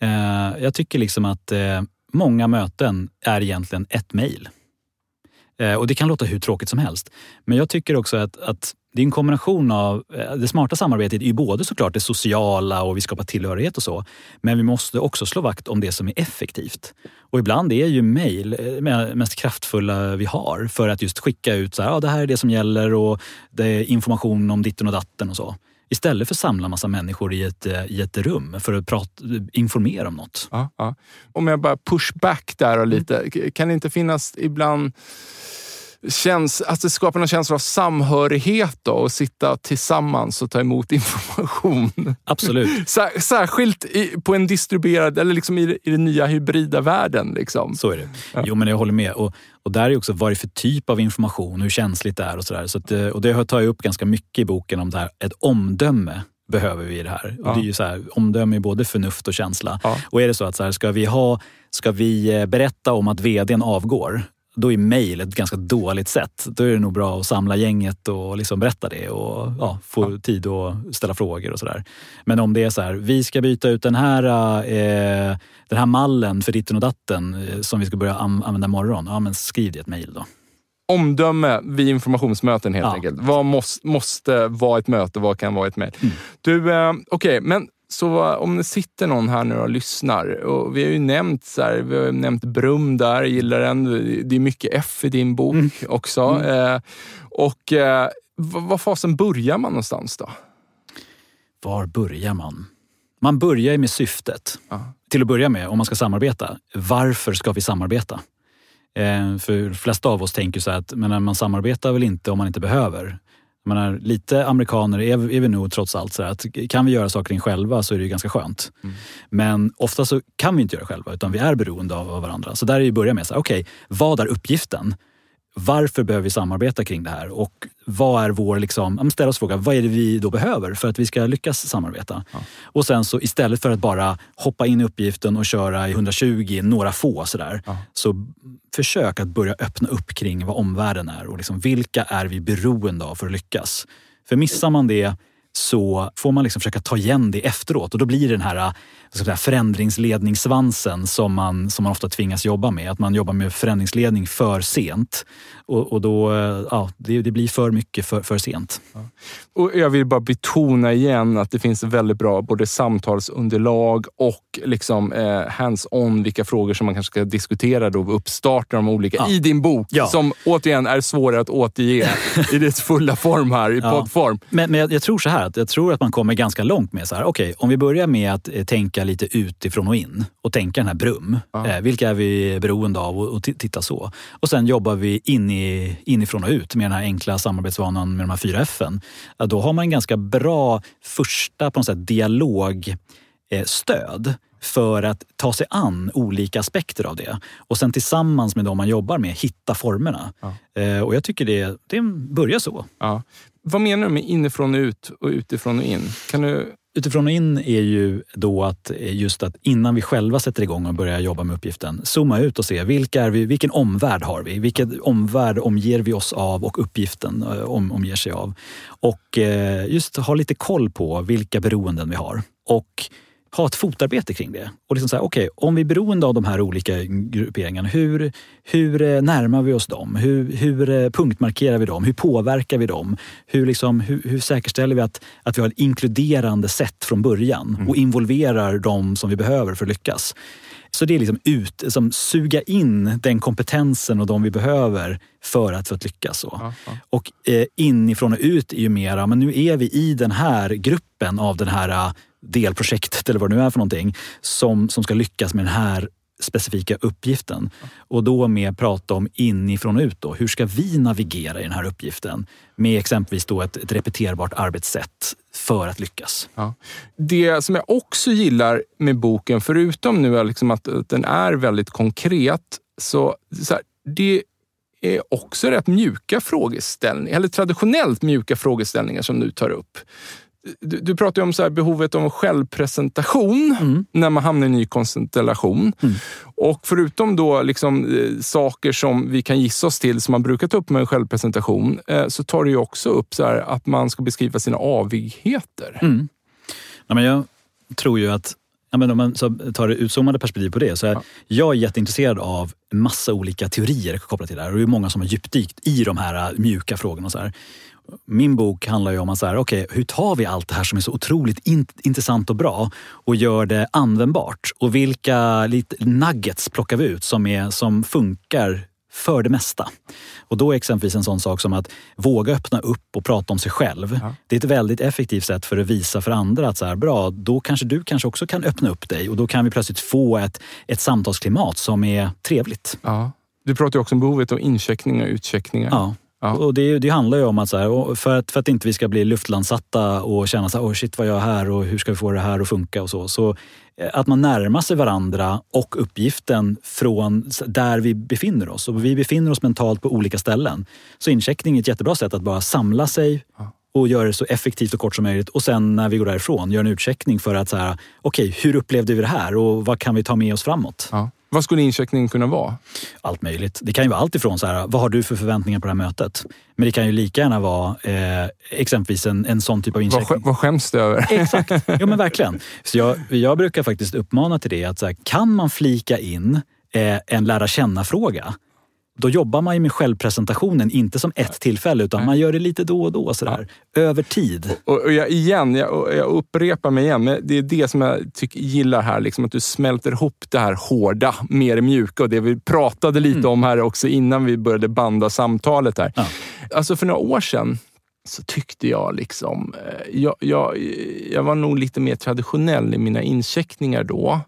Eh, jag tycker liksom att eh, många möten är egentligen ett mejl. Eh, och det kan låta hur tråkigt som helst. Men jag tycker också att, att det är en kombination av... Eh, det smarta samarbetet är ju både såklart det sociala och vi skapar tillhörighet och så. Men vi måste också slå vakt om det som är effektivt. Och ibland är ju mejl eh, det mest kraftfulla vi har för att just skicka ut så här, ja, det här är det som gäller och det är information om ditten och datten och så. Istället för att samla massa människor i ett, eh, i ett rum för att prata, informera om något. Ja, ja. Om jag bara push back där och lite. Mm. Kan det inte finnas ibland känns, att det skapar någon känsla av samhörighet då, och sitta tillsammans och ta emot [laughs] information. Absolut. [laughs] Sär, särskilt i, på en distribuerad, eller liksom i, i den nya hybrida världen. Liksom. Så är det. Ja. Jo, men jag håller med. Och, och där är också vad det är för typ av information, hur känsligt det är och sådär. Så att, eh, och det tar jag upp ganska mycket i boken om det här, ett omdöme behöver vi i det här. Ja. Och det är ju så här, omdöme är både förnuft och känsla. Ja. Och är det så att så här, ska, vi ha, ska vi eh, berätta om att vdn avgår, då är mejl ett ganska dåligt sätt. Då är det nog bra att samla gänget och liksom berätta det och ja, få ja. tid att ställa frågor och sådär. Men om det är så här, vi ska byta ut den här, eh, den här mallen för ditten och datten eh, som vi ska börja använda imorgon. Ja, men skriv det i ett mejl då. Omdöme vid informationsmöten helt ja. enkelt. Vad måste, måste vara ett möte? Vad kan vara ett mejl? Mm. Du, eh, okej, okay, men så om det sitter någon här nu och lyssnar. Och vi har ju nämnt, så här, vi har nämnt Brum där, gillar den. Det är mycket F i din bok mm. också. Mm. Eh, och eh, var fasen börjar man någonstans då? Var börjar man? Man börjar med syftet. Ja. Till att börja med, om man ska samarbeta. Varför ska vi samarbeta? Eh, för de flesta av oss tänker så att men man samarbetar väl inte om man inte behöver menar, lite amerikaner är, är vi nog trots allt. Så att kan vi göra saker själva så är det ganska skönt. Mm. Men ofta så kan vi inte göra själva utan vi är beroende av, av varandra. Så där är det börja med, okej, okay, vad är uppgiften? Varför behöver vi samarbeta kring det här? Och vad är vår, liksom, ställa oss frågan, vad är det vi då behöver för att vi ska lyckas samarbeta? Ja. Och sen så istället för att bara hoppa in i uppgiften och köra i 120, några få sådär, ja. så försök att börja öppna upp kring vad omvärlden är och liksom, vilka är vi beroende av för att lyckas? För missar man det så får man liksom försöka ta igen det efteråt och då blir det den här säga, förändringsledningssvansen som man, som man ofta tvingas jobba med. Att man jobbar med förändringsledning för sent och, och då, ja, det, det, blir för mycket för, för sent. Ja. Och jag vill bara betona igen att det finns väldigt bra både samtalsunderlag och liksom, eh, hands-on vilka frågor som man kanske ska diskutera då vid uppstarten av de olika ja. i din bok. Ja. Som återigen är svårare att återge [laughs] i dess fulla form här, i poddform. Men, men jag, jag, tror så här, att jag tror att man kommer ganska långt med så här, okej, okay, om vi börjar med att eh, tänka lite utifrån och in och tänka den här brum. Eh, vilka är vi beroende av och, och titta så. Och sen jobbar vi in i, inifrån och ut med den här enkla samarbetsvanan med de här fyra F. Då har man en ganska bra första på något sätt, dialogstöd för att ta sig an olika aspekter av det. Och sen tillsammans med de man jobbar med hitta formerna. Ja. Eh, och jag tycker det, det börjar så. Ja. vad menar du med inifrån och ut och utifrån och in? Kan du... Utifrån och in är ju då att eh, just att innan vi själva sätter igång och börjar jobba med uppgiften, zooma ut och se vilka är vi, vilken omvärld har vi? Vilken omvärld omger vi oss av och uppgiften eh, om, omger sig av? Och eh, just ha lite koll på vilka beroenden vi har. Och ha ett fotarbete kring det. Och liksom säga, okej, okay, om vi är beroende av de här olika grupperingarna, hur, hur eh, närmar vi oss dem? Hur, hur eh, punktmarkerar vi dem? Hur påverkar vi dem? Hur, liksom, hur, hur säkerställer vi att, att vi har ett inkluderande sätt från början mm. och involverar dem som vi behöver för att lyckas? Så det är liksom ut, som suga in den kompetensen och de vi behöver för att, för att lyckas. Så. Ja, ja. Och eh, inifrån och ut är ju mera, men nu är vi i den här gruppen av den här delprojektet eller vad det nu är för någonting som, som ska lyckas med den här specifika uppgiften. Och då med prata om inifrån och ut. Då. Hur ska vi navigera i den här uppgiften med exempelvis då ett, ett repeterbart arbetssätt för att lyckas? Ja. Det som jag också gillar med boken, förutom nu liksom att, att den är väldigt konkret, så, så här, det är också rätt mjuka frågeställningar, eller traditionellt mjuka frågeställningar som du tar upp du, du pratar om så behovet av självpresentation mm. när man hamnar i en ny konstellation. Mm. Och förutom då liksom, eh, saker som vi kan gissa oss till som man brukar ta upp med en självpresentation, eh, så tar du också upp så att man ska beskriva sina avigheter. Mm. Ja, men jag tror ju att Ja, men om man tar det utzoomade perspektiv på det. Så är ja. Jag är jätteintresserad av massa olika teorier kopplat till det här. Och det är många som har djupdykt i de här äh, mjuka frågorna. Så här min bok handlar ju om att så här, okay, hur tar vi allt det här som är så otroligt in intressant och bra och gör det användbart? Och vilka lite nuggets plockar vi ut som, är, som funkar för det mesta. Och då är exempelvis en sån sak som att våga öppna upp och prata om sig själv. Ja. Det är ett väldigt effektivt sätt för att visa för andra att så här, bra, då kanske du kanske också kan öppna upp dig och då kan vi plötsligt få ett, ett samtalsklimat som är trevligt. Ja. Du pratar också om behovet av incheckningar och utcheckningar. Ja. Ja. Och det, det, handlar ju om att, så här, för att för att inte vi ska bli luftlandsatta och känna så här, oh shit vad jag är här och hur ska vi få det här att funka och så. Så eh, att man närmar sig varandra och uppgiften från där vi befinner oss. Och vi befinner oss mentalt på olika ställen. Så incheckning är ett jättebra sätt att bara samla sig och göra det så effektivt och kort som möjligt. Och sen när vi går därifrån, göra en utcheckning för att, okej, okay, hur upplevde vi det här och vad kan vi ta med oss framåt? Ja. Vad skulle incheckningen kunna vara? Allt möjligt. Det kan ju vara allt ifrån så här, vad har du för förväntningar på det här mötet? Men det kan ju lika gärna vara eh, exempelvis en, en sån typ av incheckning. Vad, vad skäms du över? Exakt, jo men verkligen. Så jag, jag brukar faktiskt uppmana till det att så här, kan man flika in eh, en lära känna-fråga då jobbar man ju med självpresentationen, inte som ett tillfälle, utan man gör det lite då och då, sådär, ja. över tid. Och, och jag, igen, jag, jag, upprepar mig igen, men det är det som jag tycker, gillar här, liksom att du smälter ihop det här hårda med det mjuka och det vi pratade lite mm. om här också innan vi började banda samtalet här. Ja. Alltså för några år sedan så tyckte jag liksom, eh, jag, jag, jag var nog lite mer traditionell i mina incheckningar då.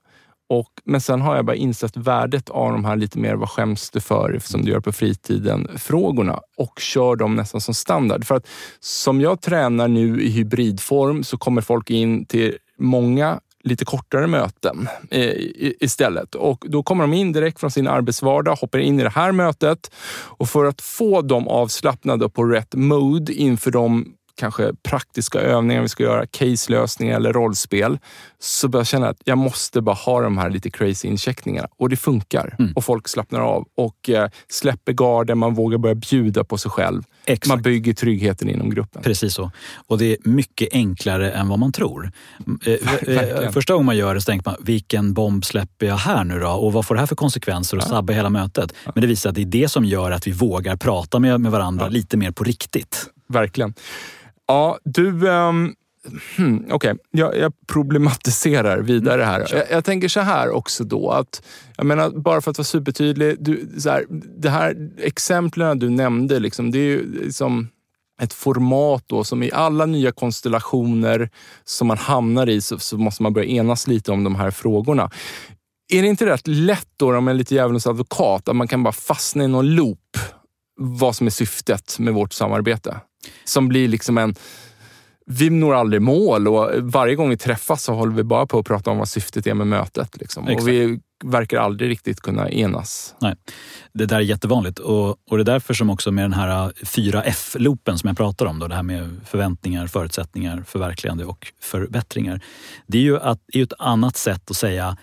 Och, men sen har jag bara insett värdet av de här lite mer vad skäms du för som du gör på fritiden-frågorna och kör dem nästan som standard. För att som jag tränar nu i hybridform så kommer folk in till många lite kortare möten eh, istället. Och då kommer de in direkt från sin arbetsvardag, hoppar in i det här mötet och för att få dem avslappnade på rätt mode inför de kanske praktiska övningar vi ska göra, case-lösningar eller rollspel, så börjar jag känna att jag måste bara ha de här lite crazy incheckningarna. Och det funkar. Mm. Och folk slappnar av och eh, släpper garden, man vågar börja bjuda på sig själv. Exakt. Man bygger tryggheten inom gruppen. Precis så. Och det är mycket enklare än vad man tror. Eh, [laughs] eh, första gången man gör det så tänker man, vilken bomb släpper jag här nu då? Och vad får det här för konsekvenser och ja. sabbar hela mötet? Ja. Men det visar att det är det som gör att vi vågar prata med, med varandra ja. lite mer på riktigt. Verkligen. Ja, du... Um, hmm, Okej, okay. jag, jag, problematiserar vidare här. Jag, jag, tänker så här också då att, jag menar bara för att vara supertydlig, du, så här, det här exemplen du nämnde, liksom, det är ju liksom ett format då som i alla nya konstellationer som man hamnar i så, så måste man börja enas lite om de här frågorna. Är det inte rätt lätt då, om man är lite djävulens advokat, att man kan bara fastna i någon loop vad som är syftet med vårt samarbete? Som blir liksom en vi når aldrig mål och varje gång vi träffas så håller vi bara på att prata om vad syftet är med mötet. Liksom. Och vi verkar aldrig riktigt kunna enas. Nej, det där är jättevanligt och, och det är därför som också med den här 4F-loopen som jag pratar om, då, det här med förväntningar, förutsättningar, förverkligande och förbättringar. Det är ju, att, är ett annat sätt att säga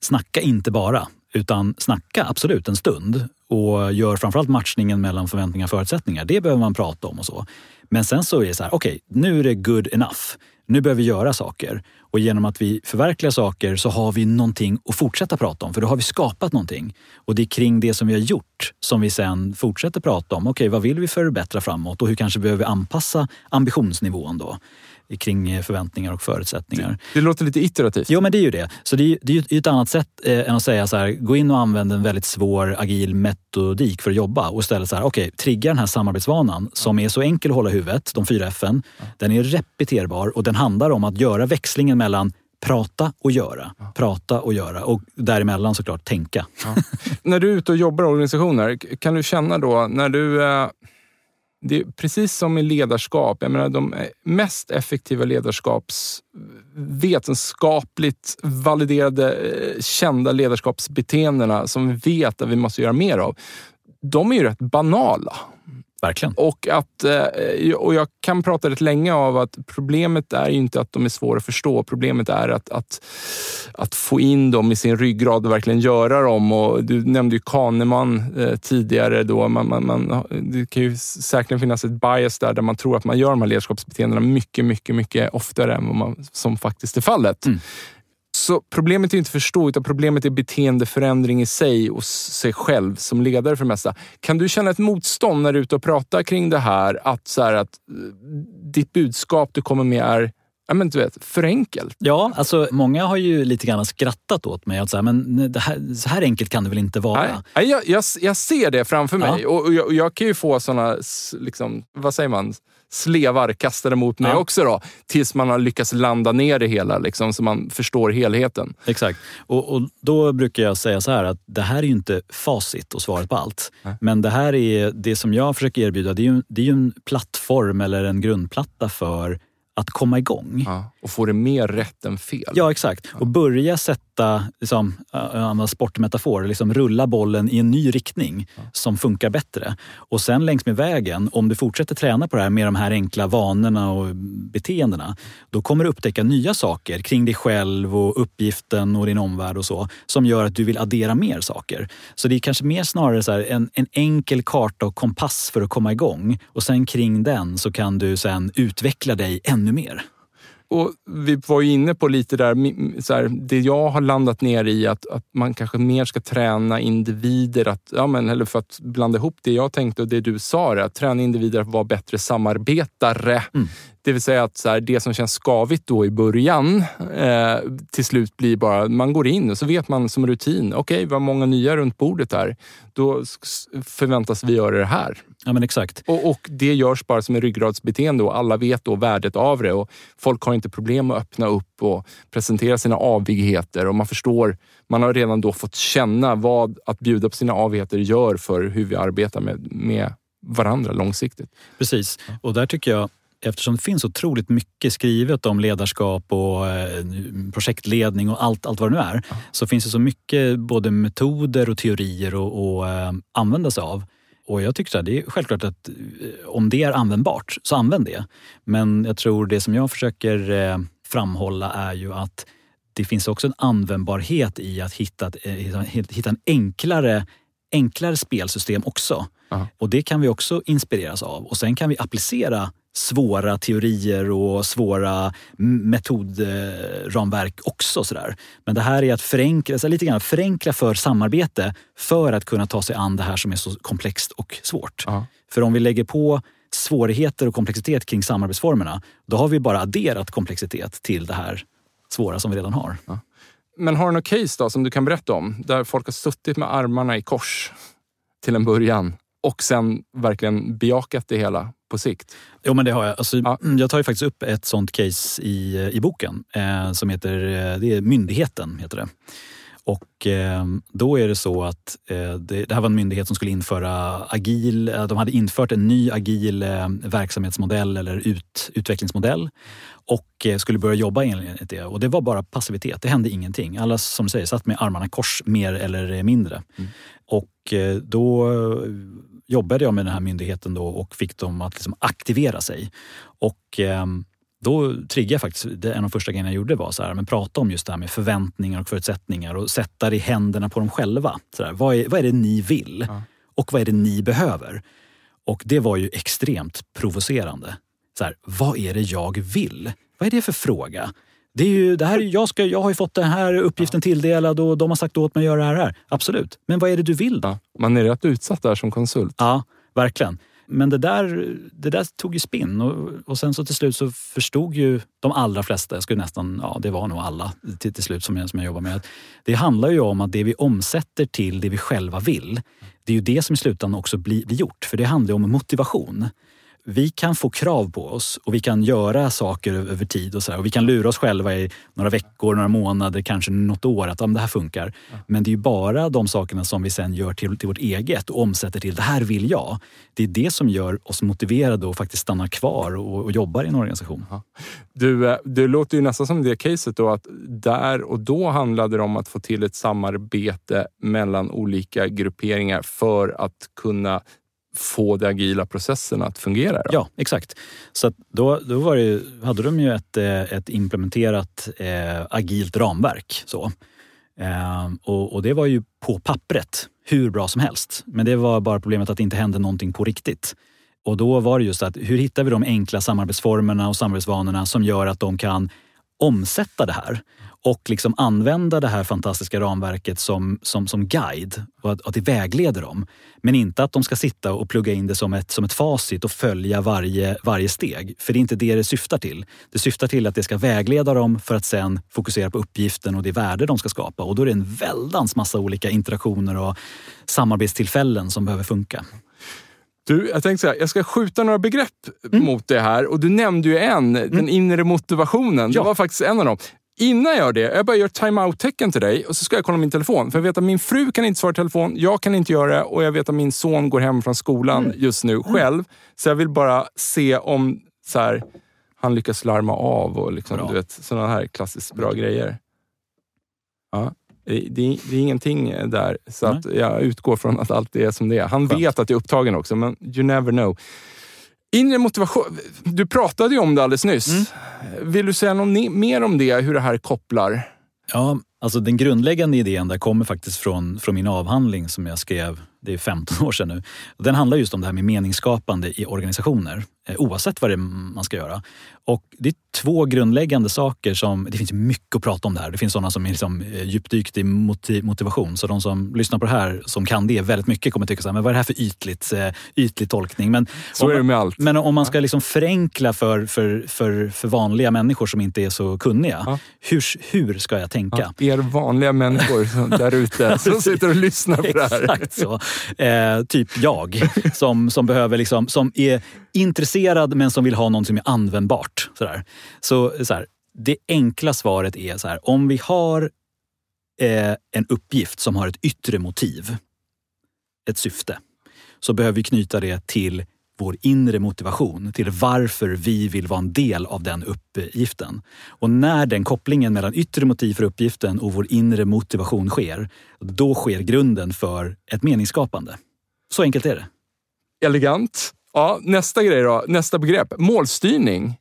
snacka inte bara, utan snacka absolut en stund och gör framförallt matchningen mellan förväntningar och förutsättningar. Det behöver man prata om och så. Men sen så är det så här, okej, okay, nu är det good enough. Nu behöver vi göra saker. Och genom att vi förverkligar saker så har vi någonting att fortsätta prata om, för då har vi skapat någonting. Och det är kring det som vi har gjort som vi sen fortsätter prata om. Okej, okay, vad vill vi förbättra framåt och hur kanske behöver vi anpassa ambitionsnivån då? Kring eh, förväntningar och förutsättningar. Det, det låter lite iterativt. Jo, men det är ju det. Så det är, det är ju ett annat sätt eh, än att säga så här, gå in och använd en väldigt svår agil metodik för att jobba och istället så här, okej, okay, trigga den här samarbetsvanan som är så enkel att hålla i huvudet, de fyra F. Den är repeterbar och den handlar om att göra växlingen mellan prata och göra. Ja. Prata och göra och däremellan såklart tänka. Ja. när du är ute och jobbar i organisationer, kan du känna då när du eh, det är precis som i ledarskap. Jag menar, de mest effektiva ledarskaps vetenskapligt validerade, eh, kända ledarskapsbeteendena som vi vet att vi måste göra mer av. De är ju rätt banala. Verkligen. Och, att, eh, och jag kan prata rätt länge av att problemet är inte att de är svåra att förstå. Problemet är att, att, att få in dem i sin ryggrad och verkligen göra dem. Och du nämnde ju Kahneman eh, tidigare. Då. Man, man, man, det kan ju säkert finnas ett bias där, där man tror att man gör de här ledarskapsbeteendena mycket, mycket, mycket oftare än vad man, som faktiskt är fallet. Mm. Så problemet är inte att förstå, utan problemet är beteendeförändring i sig och sig själv som ledare för det mesta. Kan du känna ett motstånd när du är ute och pratar kring det här? Att, så här, att eh, ditt budskap du kommer med är ja, men du vet, för enkelt. Ja, alltså många har ju lite grann skrattat åt mig. Att så här, men här, så här enkelt kan det väl inte vara? Nej, jag, jag, jag ser det framför mig ja. och, jag, och jag kan ju få såna, liksom, vad säger man, slevar kastade mot mig ja. också då. Tills man har lyckats landa ner det hela liksom, så man förstår helheten. Exakt. Och, och då brukar jag säga så här att det här är ju inte facit och svaret på allt. Nej. Men det här är det som jag försöker erbjuda. Det är ju, det är ju en plattform eller en grundplatta för att komma igång. Ja, och få det mer rätt än fel. Ja, exakt. Ja. Och börja sätta, liksom, använda sportmetafor, liksom rulla bollen i en ny riktning ja. som funkar bättre. Och sen längs med vägen, om du fortsätter träna på det här med de här enkla vanorna och beteendena, då kommer du upptäcka nya saker kring dig själv och uppgiften och din omvärld och så, som gör att du vill addera mer saker. Så det är kanske mer snarare så en, en enkel karta och kompass för att komma igång. Och sen kring den så kan du sen utveckla dig ännu ännu mer. Och vi var ju inne på lite där, så här, det jag har landat ner i att, att man kanske mer ska träna individer, att, ja, men, eller för att blanda ihop det jag tänkte och det du sa, att träna individer att vara bättre samarbetare. Mm. Det vill säga att så här, det som känns skavigt då i början eh, till slut blir bara, man går in och så vet man som rutin, okej, okay, har många nya runt bordet här. Då förväntas vi göra det här. Ja, men exakt. Och, och det görs bara som en ryggradsbeteende och alla vet då värdet av det. Och folk har inte problem att öppna upp och presentera sina avigheter och man förstår, man har redan då fått känna vad att bjuda på sina avigheter gör för hur vi arbetar med, med varandra långsiktigt. Precis, och där tycker jag eftersom det finns otroligt mycket skrivet om ledarskap och eh, projektledning och allt, allt vad det nu är, ja. så finns det så mycket både metoder och teorier att eh, använda sig av. Och jag tycker att det är självklart att eh, om det är användbart, så använd det. Men jag tror det som jag försöker eh, framhålla är ju att det finns också en användbarhet i att hitta, hitta en enklare, enklare spelsystem också. Aha. Och det kan vi också inspireras av. Och sen kan vi applicera svåra teorier och svåra metodramverk också. Sådär. Men det här är att förenkla, så lite grann förenkla för samarbete för att kunna ta sig an det här som är så komplext och svårt. Ja. För om vi lägger på svårigheter och komplexitet kring samarbetsformerna, då har vi bara adderat komplexitet till det här svåra som vi redan har. Ja. Men har du något case då som du kan berätta om? Där folk har suttit med armarna i kors till en början och sen verkligen bejakat det hela på sikt? Jo, men det har jag. Alltså, ja. Jag tar ju faktiskt upp ett sånt case i, i boken eh, som heter eh, det är Myndigheten. heter det. Och eh, då är det så att eh, det, det, här var en myndighet som skulle införa agil, eh, de hade infört en ny agil eh, verksamhetsmodell eller ut, utvecklingsmodell och eh, skulle börja jobba enligt det. Och det var bara passivitet, det hände ingenting. Alla som du säger satt med armarna kors mer eller mindre. Mm. Och då jobbade jag med den här myndigheten då och fick dem att liksom aktivera sig. Och då triggade jag faktiskt, det, en av de första grejerna jag gjorde var så här, men prata om just det här med förväntningar och förutsättningar och sätta det i händerna på dem själva. Så här, vad, är, vad är det ni vill? Ja. Och vad är det ni behöver? Och det var ju extremt provocerande. Så här, vad är det jag vill? Vad är det för fråga? Det är ju, det här, jag, ska, jag har ju fått den här uppgiften tilldelad och de har sagt åt mig att göra det här. Absolut. Men vad är det du vill då? Ja, man är rätt utsatt där som konsult. Ja, verkligen. Men det där, det där tog ju spinn och, och sen så till slut så förstod ju de allra flesta, jag skulle nästan, ja det var nog alla till, till slut som jag, som jag jobbar med, att det handlar ju om att det vi omsätter till det vi själva vill, det är ju det som i slutändan också blir, blir gjort. För det handlar ju om motivation vi kan få krav på oss och vi kan göra saker över tid och, så här, och vi kan lura oss själva i några veckor, några månader, kanske något år att om det här funkar. Men det är ju bara de sakerna som vi sen gör till, till vårt eget och omsätter till det här vill jag. Det är det som gör oss motiverade och faktiskt stannar kvar och, och jobbar i en organisation. Du, eh, det låter ju nästan som det caset då att där och då handlade det om att få till ett samarbete mellan olika grupperingar för att kunna få de agila processerna att fungera? Då? Ja, exakt. Så då, då var det, hade de ju ett, eh, ett implementerat eh, agilt ramverk. Så. Eh, och, och, det var ju på pappret hur bra som helst. Men det var bara problemet att det inte hände någonting på riktigt. Och då var det just att hur hittar vi de enkla samarbetsformerna och samarbetsvanorna som gör att de kan omsätta det här och liksom använda det här fantastiska ramverket som, som, som guide och att, att det vägleder dem. Men inte att de ska sitta och plugga in det som ett, som ett facit och följa varje, varje steg. För det är inte det det syftar till. Det syftar till att det ska vägleda dem för att sen fokusera på uppgiften och det värde de ska skapa. Och då är det en väldans massa olika interaktioner och samarbetstillfällen som behöver funka. Du, jag tänkte så här, jag ska skjuta några begrepp mm. mot det här och du nämnde ju en, mm. den inre motivationen. Ja. Det var faktiskt en av dem. Innan jag gör det, jag bara gör time-out-tecken till dig och så ska jag kolla min telefon. För jag vet att min fru kan inte svara i telefon, jag kan inte göra det och jag vet att min son går hem från skolan mm. just nu mm. själv. Så jag vill bara se om så här, han lyckas larma av och liksom, du vet, sådana här klassiskt bra grejer. Ja. Det, det, är ingenting där, så att jag utgår från att allt är som det är. Han Skönt. vet att jag är upptagen också, men you never know. Inre motivation. Du pratade ju om det alldeles nyss. Mm. Vill du säga något mer om det, hur det här kopplar? Ja, alltså den grundläggande idén där kommer faktiskt från, från min avhandling som jag skrev, det är 15 år sedan nu. Den handlar just om det här med meningsskapande i organisationer. Eh, oavsett vad det är man ska göra. Och det är två grundläggande saker som, det finns mycket att prata om det här. Det finns sådana som är liksom eh, djupdykt i motivation. Så de som lyssnar på det här, som kan det väldigt mycket, kommer tycka så här, men vad är det här för ytligt, eh, ytlig tolkning? Men så är det med allt. Men om man ska liksom förenkla för, för, för, för vanliga människor som inte är så kunniga. Ja. Hur, hur ska jag tänka? Ja, er vanliga människor [laughs] där ute som sitter och lyssnar på det här. Exakt så. Eh, typ jag, som, som behöver liksom, som är intresserad men som vill ha något som är användbart. Sådär. Så, så här, det enkla svaret är så här, om vi har eh, en uppgift som har ett yttre motiv, ett syfte, så behöver vi knyta det till vår inre motivation, till varför vi vill vara en del av den uppgiften. Och när den kopplingen mellan yttre motiv för uppgiften och vår inre motivation sker, då sker grunden för ett meningsskapande. Så enkelt är det. Elegant. Ja, nästa grej då, nästa begrepp. Målstyrning.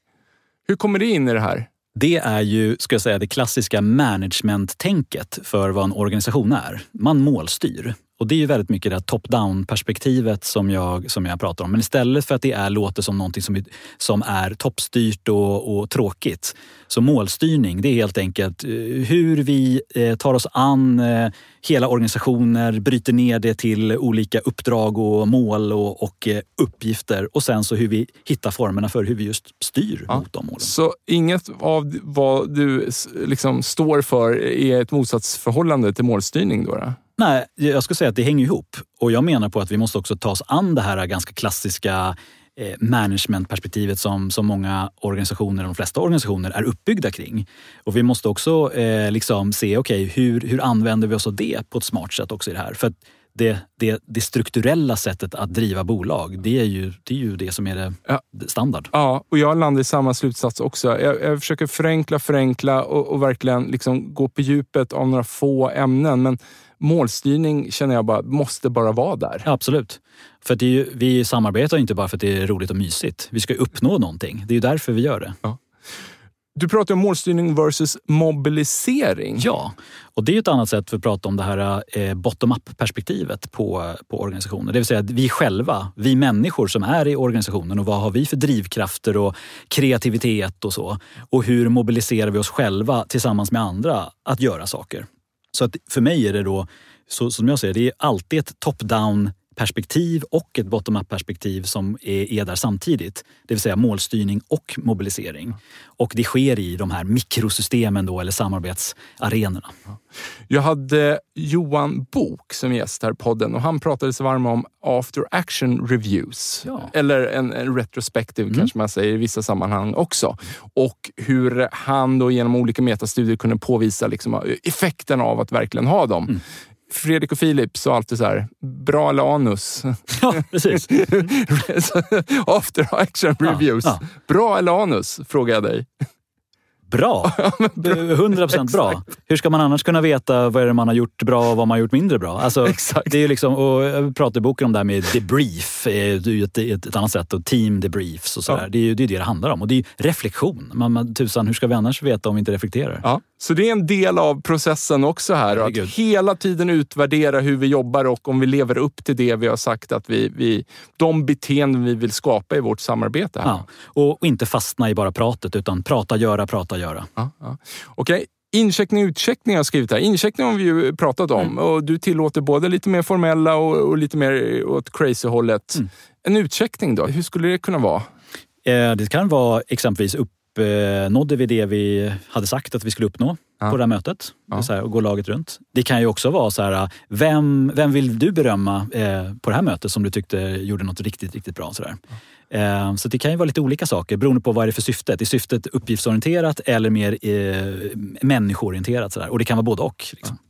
Hur kommer det in i det här? Det är ju, ska jag säga, det klassiska management-tänket för vad en organisation är. Man målstyr. Och det är ju väldigt mycket det top-down perspektivet som jag, som jag pratar om. Men istället för att det är, låter som någonting som, som är toppstyrt och, och tråkigt. Så målstyrning, det är helt enkelt eh, hur vi eh, tar oss an eh, hela organisationer, bryter ner det till olika uppdrag och mål och, och uppgifter och sen så hur vi hittar formerna för hur vi just styr ja. mot de målen. Så inget av vad du liksom står för är ett motsatsförhållande till målstyrning? Då, då? Nej, jag skulle säga att det hänger ihop. Och jag menar på att vi måste också ta oss an det här ganska klassiska eh, managementperspektivet som, som många organisationer, de flesta organisationer, är uppbyggda kring. Och vi måste också eh, liksom se, okej, okay, hur, hur använder vi oss av det på ett smart sätt också i det här? För det, det, det, strukturella sättet att driva bolag, det är ju det, är ju det som är det ja. standard. Ja, och jag landar i samma slutsats också. Jag, jag försöker förenkla, förenkla och, och verkligen liksom gå på djupet av några få ämnen. Men målstyrning känner jag bara måste bara vara där. Absolut. För det ju, vi samarbetar inte bara för att det är roligt och mysigt. Vi ska uppnå någonting. Det är därför vi gör det. Ja. Du pratar om målstyrning versus mobilisering. Ja, och det är ett annat sätt för att prata om det här eh, bottom-up-perspektivet på, på organisationer. Det vill säga att vi själva, vi människor som är i organisationen och vad har vi för drivkrafter och kreativitet och så. Och hur mobiliserar vi oss själva tillsammans med andra att göra saker. Så att för mig är det då, så, som jag ser det, är alltid ett top-down perspektiv och ett bottom-up-perspektiv som är, är, där samtidigt. Det vill säga målstyrning och mobilisering. Och det sker i de här mikrosystemen då, eller samarbetsarenorna. Jag hade Johan Bok som gäst här i podden och han pratade sig varm om after action reviews. Ja. Eller en, en retrospective mm. kanske man säger i vissa sammanhang också. Och hur han då genom olika metastudier kunde påvisa liksom effekten av att verkligen ha dem. Mm. Fredrik och Filip sa alltid så här, bra eller anus? [laughs] Ja, precis. [laughs] After action reviews. Ja, ja. Bra eller anus? Frågar jag dig. Bra! [laughs] 100 procent bra. Hur ska man annars kunna veta vad man har gjort bra och vad man har gjort mindre bra? Alltså, Exakt. Det är liksom, och jag pratar i boken om det här med debrief, det är ett, ett, annat sätt, och team debriefs och sådär. Ja. Det är ju det, är det det handlar om. Och det är reflektion. Man, man, tusan, hur ska vi annars veta om vi inte reflekterar? Ja. Så det är en del av processen också här. Att hela tiden utvärdera hur vi jobbar och om vi lever upp till det vi har sagt att vi, vi de beteenden vi vill skapa i vårt samarbete. Här. Ja. Och, inte fastna i bara pratet utan prata, göra, prata, göra. Ja, ja. Okay. Incheckning och utcheckning har jag skrivit här. Incheckning har vi ju pratat om mm. och du tillåter både lite mer formella och, och lite mer åt crazy-hållet. Mm. En utcheckning då, hur skulle det kunna vara? Eh, det kan vara exempelvis upp uppnådde vi det vi hade sagt att vi skulle uppnå ja. på det här mötet. Ja. Här, och gå laget runt. Det kan ju också vara så här, vem, vem vill du berömma eh, på det här mötet som du tyckte gjorde något riktigt, riktigt bra? Så. Eh, så det kan ju vara lite olika saker beroende på vad det är för syfte. Är syftet uppgiftsorienterat eller mer eh, människoorienterat? Så där. Och det kan vara både och. Liksom. Ja.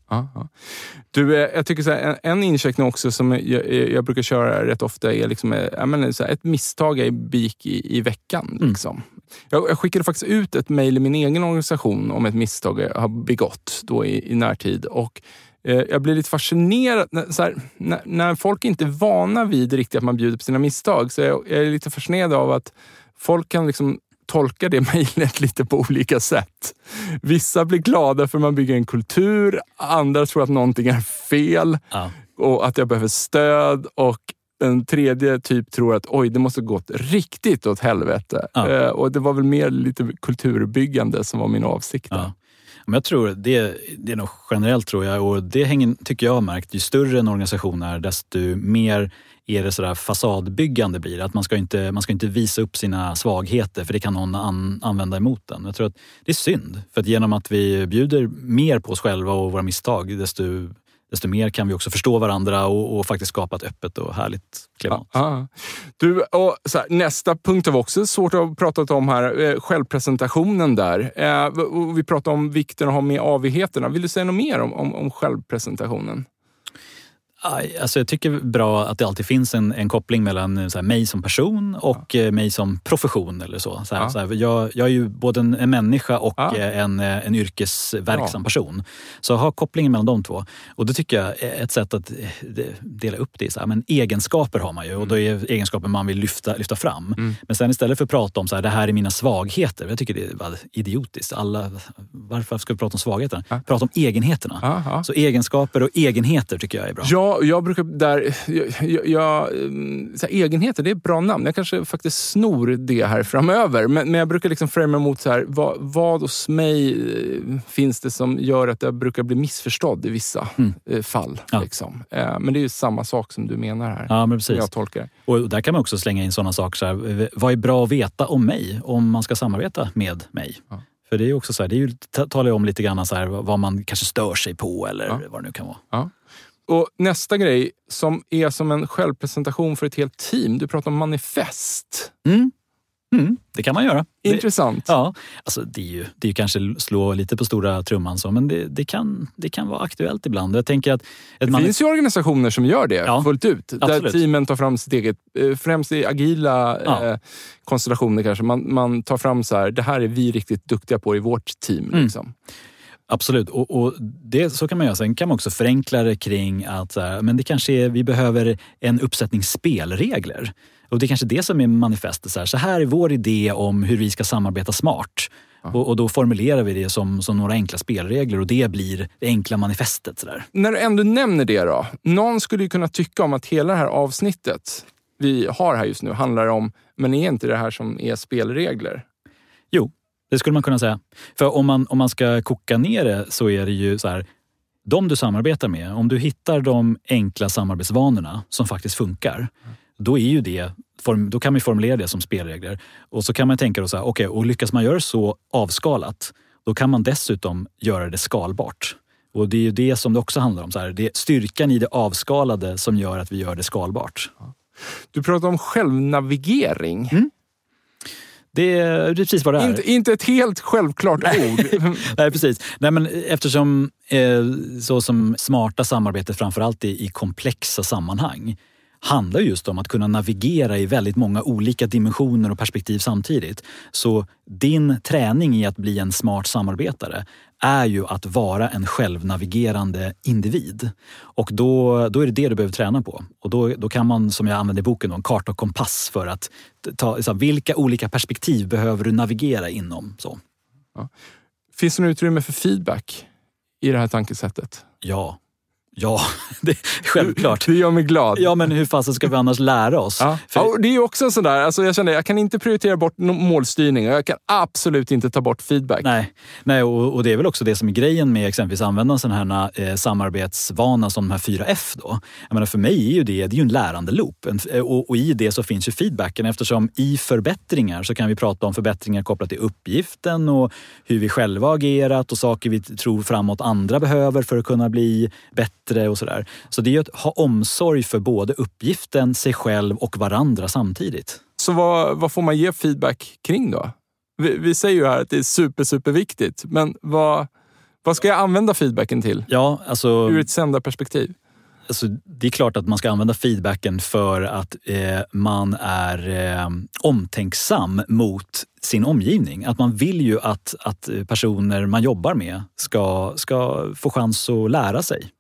Du, eh, jag tycker så här, en, incheckning också som jag, jag, brukar köra rätt ofta är liksom, eh, menar, så här, ett misstag jag begick i, i veckan. Mm. Liksom. Jag, jag skickade faktiskt ut ett mejl i min egen organisation om ett misstag jag har begått då i, i närtid. Och eh, jag blir lite fascinerad. När, här, när, när, folk inte är vana vid riktigt att man bjuder på sina misstag, så jag, jag är lite fascinerad av att folk kan liksom tolka det [laughs] mejlet lite på olika sätt. Vissa blir glada för man bygger en kultur, andra tror att någonting är fel ja. och att jag behöver stöd och en tredje typ tror att oj, det måste gått riktigt åt helvete. Ja. Eh, och det var väl mer lite kulturbyggande som var min avsikt. Ja. Men jag tror det, det är nog generellt tror jag och det hänger, tycker jag har märkt, ju större en organisation är desto mer är det sådär fasadbyggande blir Att man ska, inte, man ska inte visa upp sina svagheter för det kan någon an, använda emot den. Jag tror att det är synd. För att genom att vi bjuder mer på oss själva och våra misstag desto desto mer kan vi också förstå varandra och, och faktiskt skapa ett öppet och härligt klimat. Ja, Du, och här, nästa punkt har vi också svårt att prata om här. Eh, självpresentationen där. Eh, vi pratade om vikten av att ha med avigheterna. Vill du säga något mer om, om, om självpresentationen? Alltså jag tycker bra att det alltid finns en, en koppling mellan eh, så här, mig som person och ja. Eh, mig som profession. eller så. så, här, ja. så här, jag, jag är ju både en, en människa och ja. Eh, en, en yrkesverksam person. Så ha kopplingen mellan de två. Och det tycker jag är ett sätt att dela upp det. Så men egenskaper har man ju och då är egenskaper man vill lyfta, lyfta fram. Mm. Men sen istället för att prata om så det här är mina svagheter. Jag tycker det är idiotiskt. Alla, varför ska vi prata om svagheter? Prata om egenheterna. Så egenskaper och egenheter tycker jag är bra. Ja, jag brukar där... Jag, jag, mm, här, egenheter, det är ett bra namn. Jag kanske faktiskt snor det här framöver. Men, men jag brukar liksom framea emot så här, vad, vad hos mig eh, finns det som gör att jag brukar bli missförstådd i vissa mm. Eh, fall. Ja. Liksom. Eh, men det är ju samma sak som du menar här. Ja, men precis. Jag tolkar Och där kan man också slänga in sådana saker. Så här, vad är bra att veta om mig om man ska samarbeta med mig? Ja. För det är också så här, det är ju, talar ju om lite grann så här, vad man kanske stör sig på eller ja. vad det nu kan vara. Ja. Och nästa grej som är som en självpresentation för ett helt team. Du pratar om manifest. Mm. Mm, det kan man göra. Intressant. Det, ja, alltså det är ju det är kanske slå lite på stora trumman så, men det, det, kan, det kan vara aktuellt ibland. Jag tänker att det finns ju organisationer som gör det ja, fullt ut. Absolut. Där teamen tar fram sitt eget, eh, främst i agila ja. eh, konstellationer kanske. Man, man tar fram så här, det här är vi riktigt duktiga på i vårt team. Mm. Absolut, och, och, det, så kan man göra. Sen kan man också förenkla det kring att men det kanske är, vi behöver en uppsättning spelregler. Och det är kanske det som är manifestet. Så här, så här är vår idé om hur vi ska samarbeta smart. Och, och, då formulerar vi det som, som några enkla spelregler och det blir det enkla manifestet. Så där. När du ändå nämner det då. Någon skulle ju kunna tycka om att hela det här avsnittet vi har här just nu handlar om, men är inte det här som är spelregler? Jo, det skulle man kunna säga. För om man, om man ska koka ner det så är det ju så här, de du samarbetar med, om du hittar de enkla samarbetsvanorna som faktiskt funkar, då är ju det då kan man formulera det som spelregler. Och så kan man tänka då så här, okay, och lyckas man göra det så avskalat, då kan man dessutom göra det skalbart. Och det är ju det som det också handlar om. Så här, det är styrkan i det avskalade som gör att vi gör det skalbart. Du pratar om självnavigering. Mm. Det är precis vad det är. Inte, inte ett helt självklart ord. [laughs] Nej, precis. Nej, men eftersom eh, så som smarta samarbete framförallt är i komplexa sammanhang handlar just om att kunna navigera i väldigt många olika dimensioner och perspektiv samtidigt. Så din träning i att bli en smart samarbetare är ju att vara en självnavigerande individ. Och då, då är det det du behöver träna på. Och då, då kan man, som jag använder i boken, en karta och kompass för att ta så vilka olika perspektiv behöver du navigera inom. Så. Ja. Finns det något utrymme för feedback i det här tankesättet? Ja, Ja, [laughs] det, självklart. Det gör mig glad. Ja, men hur fasen ska vi annars lära oss? Ja. För... ja det är också sådär, alltså jag känner jag kan inte prioritera bort målstyrning och jag kan absolut inte ta bort feedback. Nej, Nej och, och det är väl också det som är grejen med exempelvis använda en sån här eh, samarbetsvana som de här 4F. Då. Jag menar, för mig är ju det, det är ju en lärande loop en, och, och, i det så finns ju feedbacken eftersom i förbättringar så kan vi prata om förbättringar kopplat till uppgiften och hur vi själva agerat och saker vi tror framåt andra behöver för att kunna bli bättre bättre och sådär. Så det är att ha omsorg för både uppgiften, sig själv och varandra samtidigt. Så vad, vad får man ge feedback kring då? Vi, vi säger ju här att det är super, superviktigt, men vad, vad ska jag använda feedbacken till? Ja, alltså, Ur ett sändarperspektiv? Alltså, det är klart att man ska använda feedbacken för att eh, man är eh, omtänksam mot sin omgivning. Att man vill ju att, att personer man jobbar med ska, ska få chans att lära sig.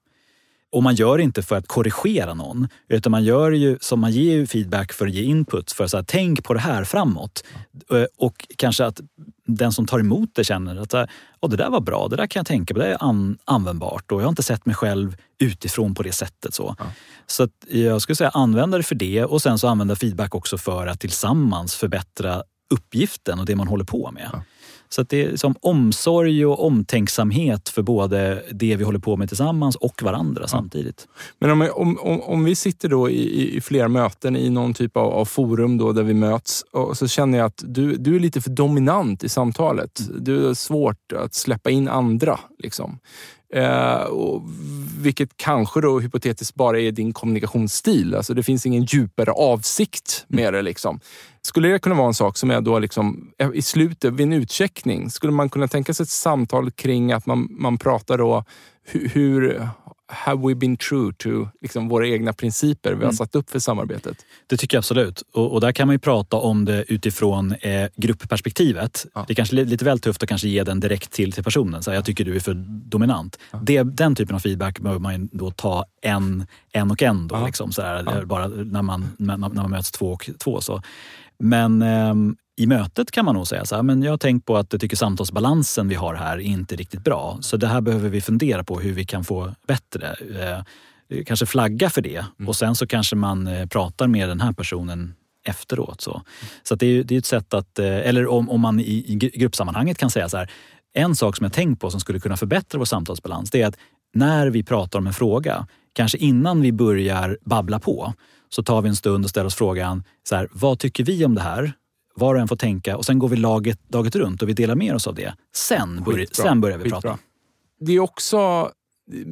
Och man gör det inte för att korrigera någon, utan man gör ju som man ger feedback för att ge input. För att tänk på det här framåt. Eh, och kanske att den som tar emot det känner att oh, det där var bra, det där kan jag tänka på, det är an användbart och jag har inte sett mig själv utifrån på det sättet. Så, ja. så jag skulle säga använda det för det och sen så använda feedback också för att tillsammans förbättra uppgiften och det man håller på med. Ja. Så det är som omsorg och omtänksamhet för både det vi håller på med tillsammans och varandra ja. samtidigt. Men om, om, om vi sitter då i, i flera möten i någon typ av, av, forum då där vi möts och så känner jag att du, du är lite för dominant i samtalet. Mm. Du har svårt att släppa in andra. Liksom. Eh, och, vilket kanske då hypotetiskt bara är din kommunikationsstil. Alltså det finns ingen djupare avsikt med det. Liksom. Skulle det kunna vara en sak som är då liksom, eh, i slutet, vid en utcheckning, skulle man kunna tänka sig ett samtal kring att man, man pratar då hur, hur have we been true to liksom, våra egna principer vi har mm. satt upp för samarbetet? Det tycker jag absolut. Och, och där kan man ju prata om det utifrån eh, gruppperspektivet. Ja. Det är kanske lite väl tufft att kanske ge den direkt till, till personen. Så här, jag tycker du är för dominant. Ja. Det, den typen av feedback behöver man då ta en, en och en. Då, ja. liksom, så här, Bara när man, när, när man möts två och två. Så. Men eh, i mötet kan man nog säga så här, men jag har tänkt på att jag tycker samtalsbalansen vi har här är inte riktigt bra. Så det här behöver vi fundera på hur vi kan få bättre. Eh, kanske flagga för det mm. och sen så kanske man eh, pratar med den här personen efteråt. Så, så det, är, det är ett sätt att, eh, eller om, om man i, i gruppsammanhanget kan säga så här, en sak som jag tänkt på som skulle kunna förbättra vår samtalsbalans, det är att när vi pratar om en fråga, kanske innan vi börjar babbla på, så tar vi en stund och ställer oss frågan, så här, vad tycker vi om det här? Var och en får tänka och sen går vi laget, laget runt och vi delar med oss av det. Sen, börj sen börjar vi Skitbra. prata. Det är också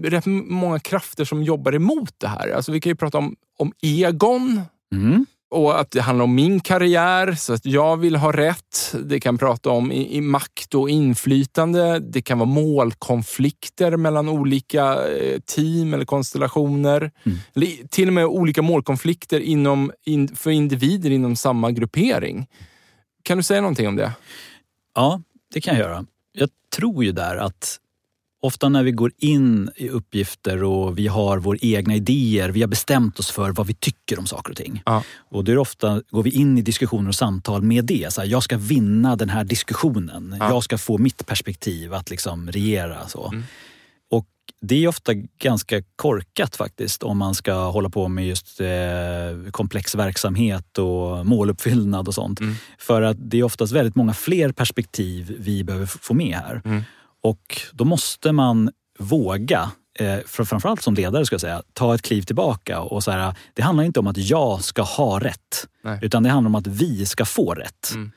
rätt många krafter som jobbar emot det här. Alltså vi kan ju prata om, om egon. Mm. Och att det handlar om min karriär, så att jag vill ha rätt. Det kan prata om i, i makt och inflytande. Det kan vara målkonflikter mellan olika eh, team eller konstellationer. Mm. Eller till och med olika målkonflikter inom, in, för individer inom samma gruppering. Kan du säga någonting om det? Ja, det kan jag göra. Jag tror ju där att ofta när vi går in i uppgifter och vi har våra egna idéer, vi har bestämt oss för vad vi tycker om saker och ting. Ja. Och då ofta, går vi in i diskussioner och samtal med det. Så här, jag ska vinna den här diskussionen. Ja. Jag ska få mitt perspektiv att liksom regera. Så. Mm. Och det är ofta ganska korkat faktiskt om man ska hålla på med just eh, komplex verksamhet och måluppfyllnad och sånt. Mm. För att det är oftast väldigt många fler perspektiv vi behöver få med här. Mm. Och då måste man våga, eh, för- framförallt som ledare ska jag säga, ta ett kliv tillbaka och så här, det handlar inte om att jag ska ha rätt. Nej. Utan det handlar om att vi ska få rätt. Mm.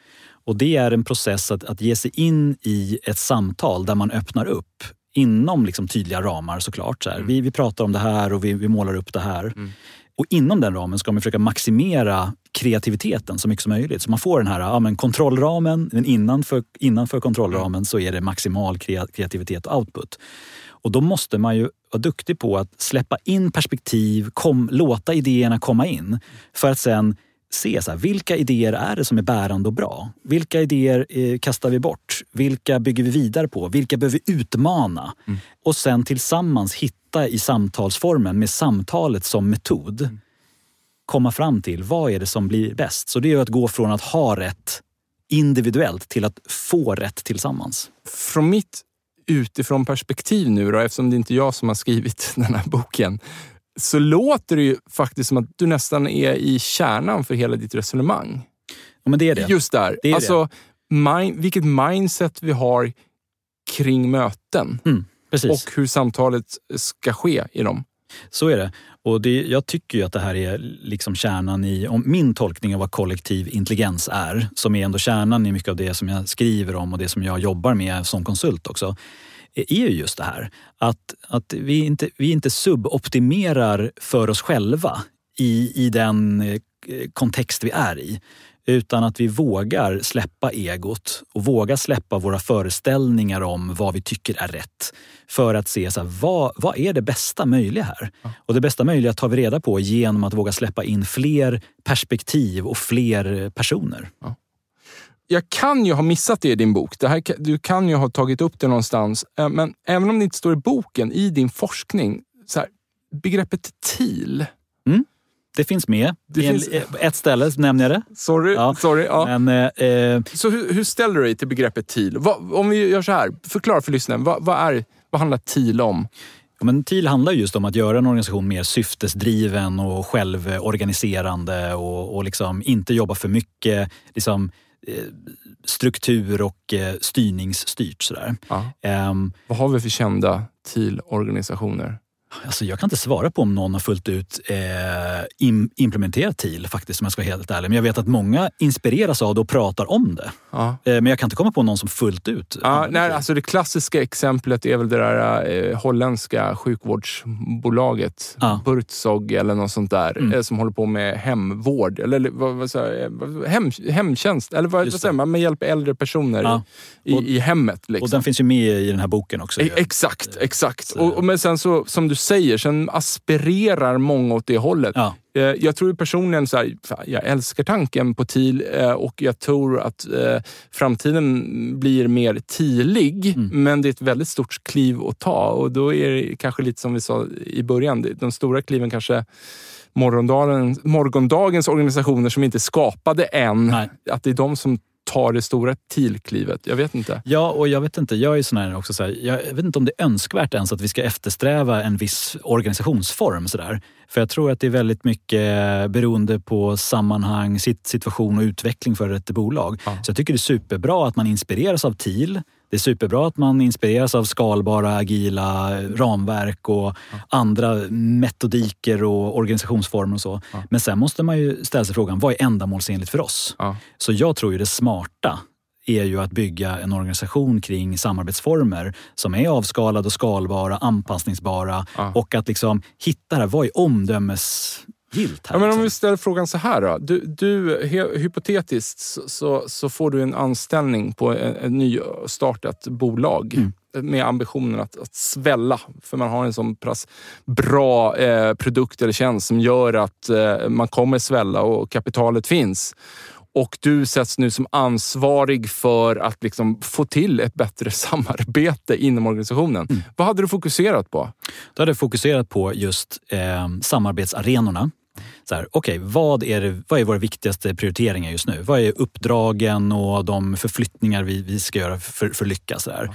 Och det är en process att, att ge sig in i ett samtal där man öppnar upp inom liksom tydliga ramar såklart. Så här. Vi, vi pratar om det här och vi, vi målar upp det här. Mm. Och inom den ramen ska man försöka maximera kreativiteten så mycket som möjligt. Så man får den här ja, men kontrollramen, men innanför, innanför kontrollramen så är det maximal krea- kreativitet och output. Och då måste man ju vara duktig på att släppa in perspektiv, kom, låta idéerna komma in. För att sen se så här, vilka idéer är det som är bärande och bra? Vilka idéer eh, kastar vi bort? Vilka bygger vi vidare på? Vilka behöver vi utmana? Och sen tillsammans hitta i samtalsformen med samtalet som metod komma fram till vad är det som blir bäst. Så det är att gå från att ha rätt individuellt till att få rätt tillsammans. Från mitt utifrån perspektiv nu då, eftersom det inte är jag som har skrivit [laughs] den här boken, så låter det ju faktiskt som att du nästan är i kärnan för hela ditt resonemang. Ja, men det är det. Just där. Det är alltså, Mind, vilket mindset vi har kring möten Mm, och hur samtalet ska ske i dem. Så är det. Och det, jag tycker ju att det här är liksom kärnan i om min tolkning av vad kollektiv intelligens är, som är ändå kärnan i mycket av det som jag skriver om och det som jag jobbar med som konsult också, är ju just det här. Att, att vi, inte, vi inte suboptimerar för oss själva i, i den eh, kontext vi är i. Utan att vi vågar släppa egot och vågar släppa våra föreställningar om vad vi tycker är rätt. För att se så här, vad, vad är det bästa möjliga här? Och det bästa möjliga tar vi reda på genom att våga släppa in fler perspektiv och fler personer. Jag kan ju ha missat det i din bok. Det här, du kan ju ha tagit upp det någonstans. Eh, Men även om det inte står i boken, i din forskning, så här, begreppet TIL. Det finns med. Det en, finns- Ett ställe nämner jag det. Sorry. Ja. sorry ja. Men, eh, eh, Så hur, hur ställer du dig till begreppet TIL? Vad, om vi gör så här, förklara för lyssnaren. Vad, vad, är, vad handlar TIL om? Ja, men TIL handlar just om att göra en organisation mer syftesdriven och självorganiserande och, och liksom inte jobba för mycket liksom, eh, struktur och eh, styrningsstyrt. Sådär. Ja. Ehm, Vad har vi för kända TIL-organisationer? Alltså jag kan inte svara på om någon har fullt ut eh, im, implementerat TIL faktiskt om jag ska vara helt ärlig. Men jag vet att många inspireras av det och pratar om det. Ja. Eh, men jag kan inte komma på någon som fullt ut Ja, nej, TIL. alltså det klassiska exemplet är väl det där eh, holländska sjukvårdsbolaget, Ja. Buurtzorg eller något sånt där, Mm. eh, som håller på med hemvård, eller vad, vad, säger vad- hem, hemtjänst, eller vad, vad säger det. man, man hjälper äldre personer Ja. i, Och- i hemmet. Liksom. Och den finns ju med i den här boken också. E- Exakt, exakt. Så- Och, och men sen så, som du säger, sen aspirerar många åt det hållet. Ja. Eh, Jag tror personligen så här, jag älskar tanken på TIL eh, och jag tror att eh, framtiden blir mer tilig. Mm. Men det är ett väldigt stort kliv att ta och då är det kanske lite som vi sa i början, de stora kliven kanske morgondagens, morgondagens organisationer som inte är skapade än, Nej. att det är de som tar det stora TIL-klivet. Jag vet inte. Ja, och jag vet inte, jag är sån här också så här, jag vet inte om det är önskvärt ens att vi ska eftersträva en viss organisationsform. Så där. För jag tror att det är väldigt mycket beroende på sammanhang, sit- situation och utveckling för ett bolag. Ja. Så jag tycker det är superbra att man inspireras av TIL. Det är superbra att man inspireras av skalbara, agila ramverk och andra metodiker och organisationsformer och så. Ja. Men sen måste man ju ställa sig frågan, vad är ändamålsenligt för oss? Ja. Så jag tror ju det smarta är ju att bygga en organisation kring samarbetsformer som är avskalade och skalbara, anpassningsbara Ja. och att liksom hitta det här, vad är omdömesgillt här? Ja, men om liksom? vi ställer frågan så här då. Du, du, he, hypotetiskt så, så, får du en anställning på ett, ett nystartat bolag Mm. med ambitionen att, att svälla. För man har en sån pass bra eh, produkt eller tjänst som gör att eh, man kommer svälla och kapitalet finns. Och du sätts nu som ansvarig för att liksom få till ett bättre [laughs] samarbete inom organisationen. Mm. Vad hade du fokuserat på? Då hade jag fokuserat på just eh, samarbetsarenorna. Okej, vad, är det- vad är våra viktigaste prioriteringar just nu? Vad är uppdragen och de förflyttningar vi, vi ska göra för, för att lyckas? Här.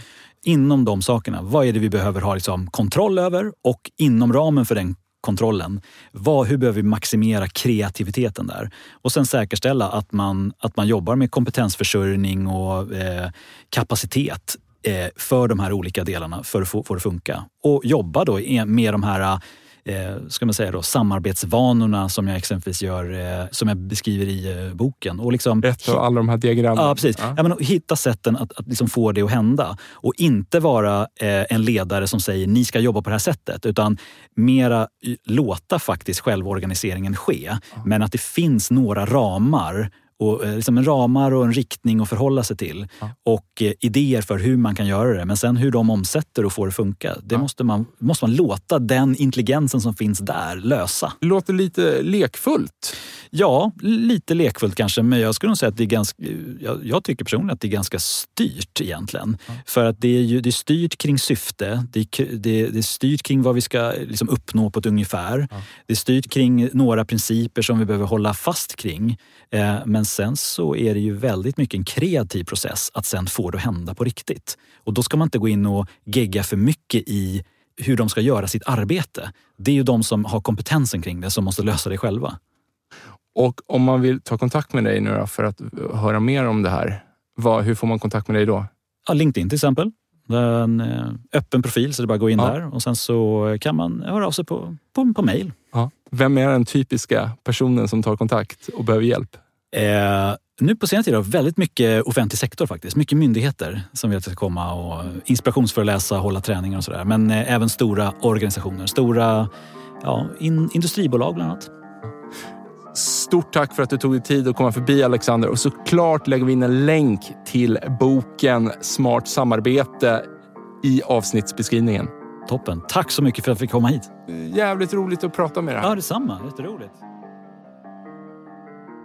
Inom de sakerna, vad är det vi behöver ha liksom, kontroll över? Och inom ramen för den kontrollen, vad, hur behöver vi maximera kreativiteten där? Och sen säkerställa att man, att man jobbar med kompetensförsörjning och eh, kapacitet eh, för de här olika delarna för att få, få det att funka. Och jobba då med de här eh, ska man säga då, samarbetsvanorna som jag exempelvis gör, eh, som jag beskriver i eh, boken. Och liksom Rätt och alla de här diagrammen. Ja, precis. Ja. Ja. men, hitta sätten att, att liksom få det att hända. Och inte vara en ledare som säger ni ska jobba på det här sättet. Utan mera låta faktiskt självorganiseringen ske. Men att det finns några ramar. Och, eh, liksom en ramar och en riktning att förhålla sig till. Ja. Och eh, idéer för hur man kan göra det. Men sen hur de omsätter och får det funka. Det Ja. måste, man, måste man låta den intelligensen som finns där lösa. Låter lite lekfullt. Ja, lite lekfullt kanske, men jag skulle nog säga att det är ganska, jag, jag tycker personligen att det är ganska styrt egentligen. För att det är, ju, det är styrt kring syfte, det är, det, det är styrt kring vad vi ska liksom uppnå på ett ungefär. Ja. Det är styrt kring några principer som vi behöver hålla fast kring. Eh, men sen så är det ju väldigt mycket en kreativ process att sen få det att hända på riktigt. Och då ska man inte gå in och gegga för mycket i hur de ska göra sitt arbete. Det är ju de som har kompetensen kring det som måste lösa det själva. Och om man vill ta kontakt med dig nu för att höra mer om det här, vad, hur får man kontakt med dig då? Ja, LinkedIn till exempel. Det är en eh, öppen profil så det är bara att gå in Ja. där och sen så kan man höra av sig på, på, på mail. Ja. Vem är den typiska personen som tar kontakt och behöver hjälp? Eh, nu på senare tid har väldigt mycket offentlig sektor faktiskt. Mycket myndigheter som vill att jag ska komma och inspirationsföreläsa, hålla träningar och sådär. Men eh, även stora organisationer. Stora ja, in, industribolag bland annat. Stort tack för att du tog dig tid att komma förbi Alexander och såklart lägger vi in en länk till boken Smart samarbete i avsnittsbeskrivningen. Toppen. Tack så mycket för att jag fick komma hit. Jävligt roligt att prata med dig. Ja, detsamma. Jätteroligt.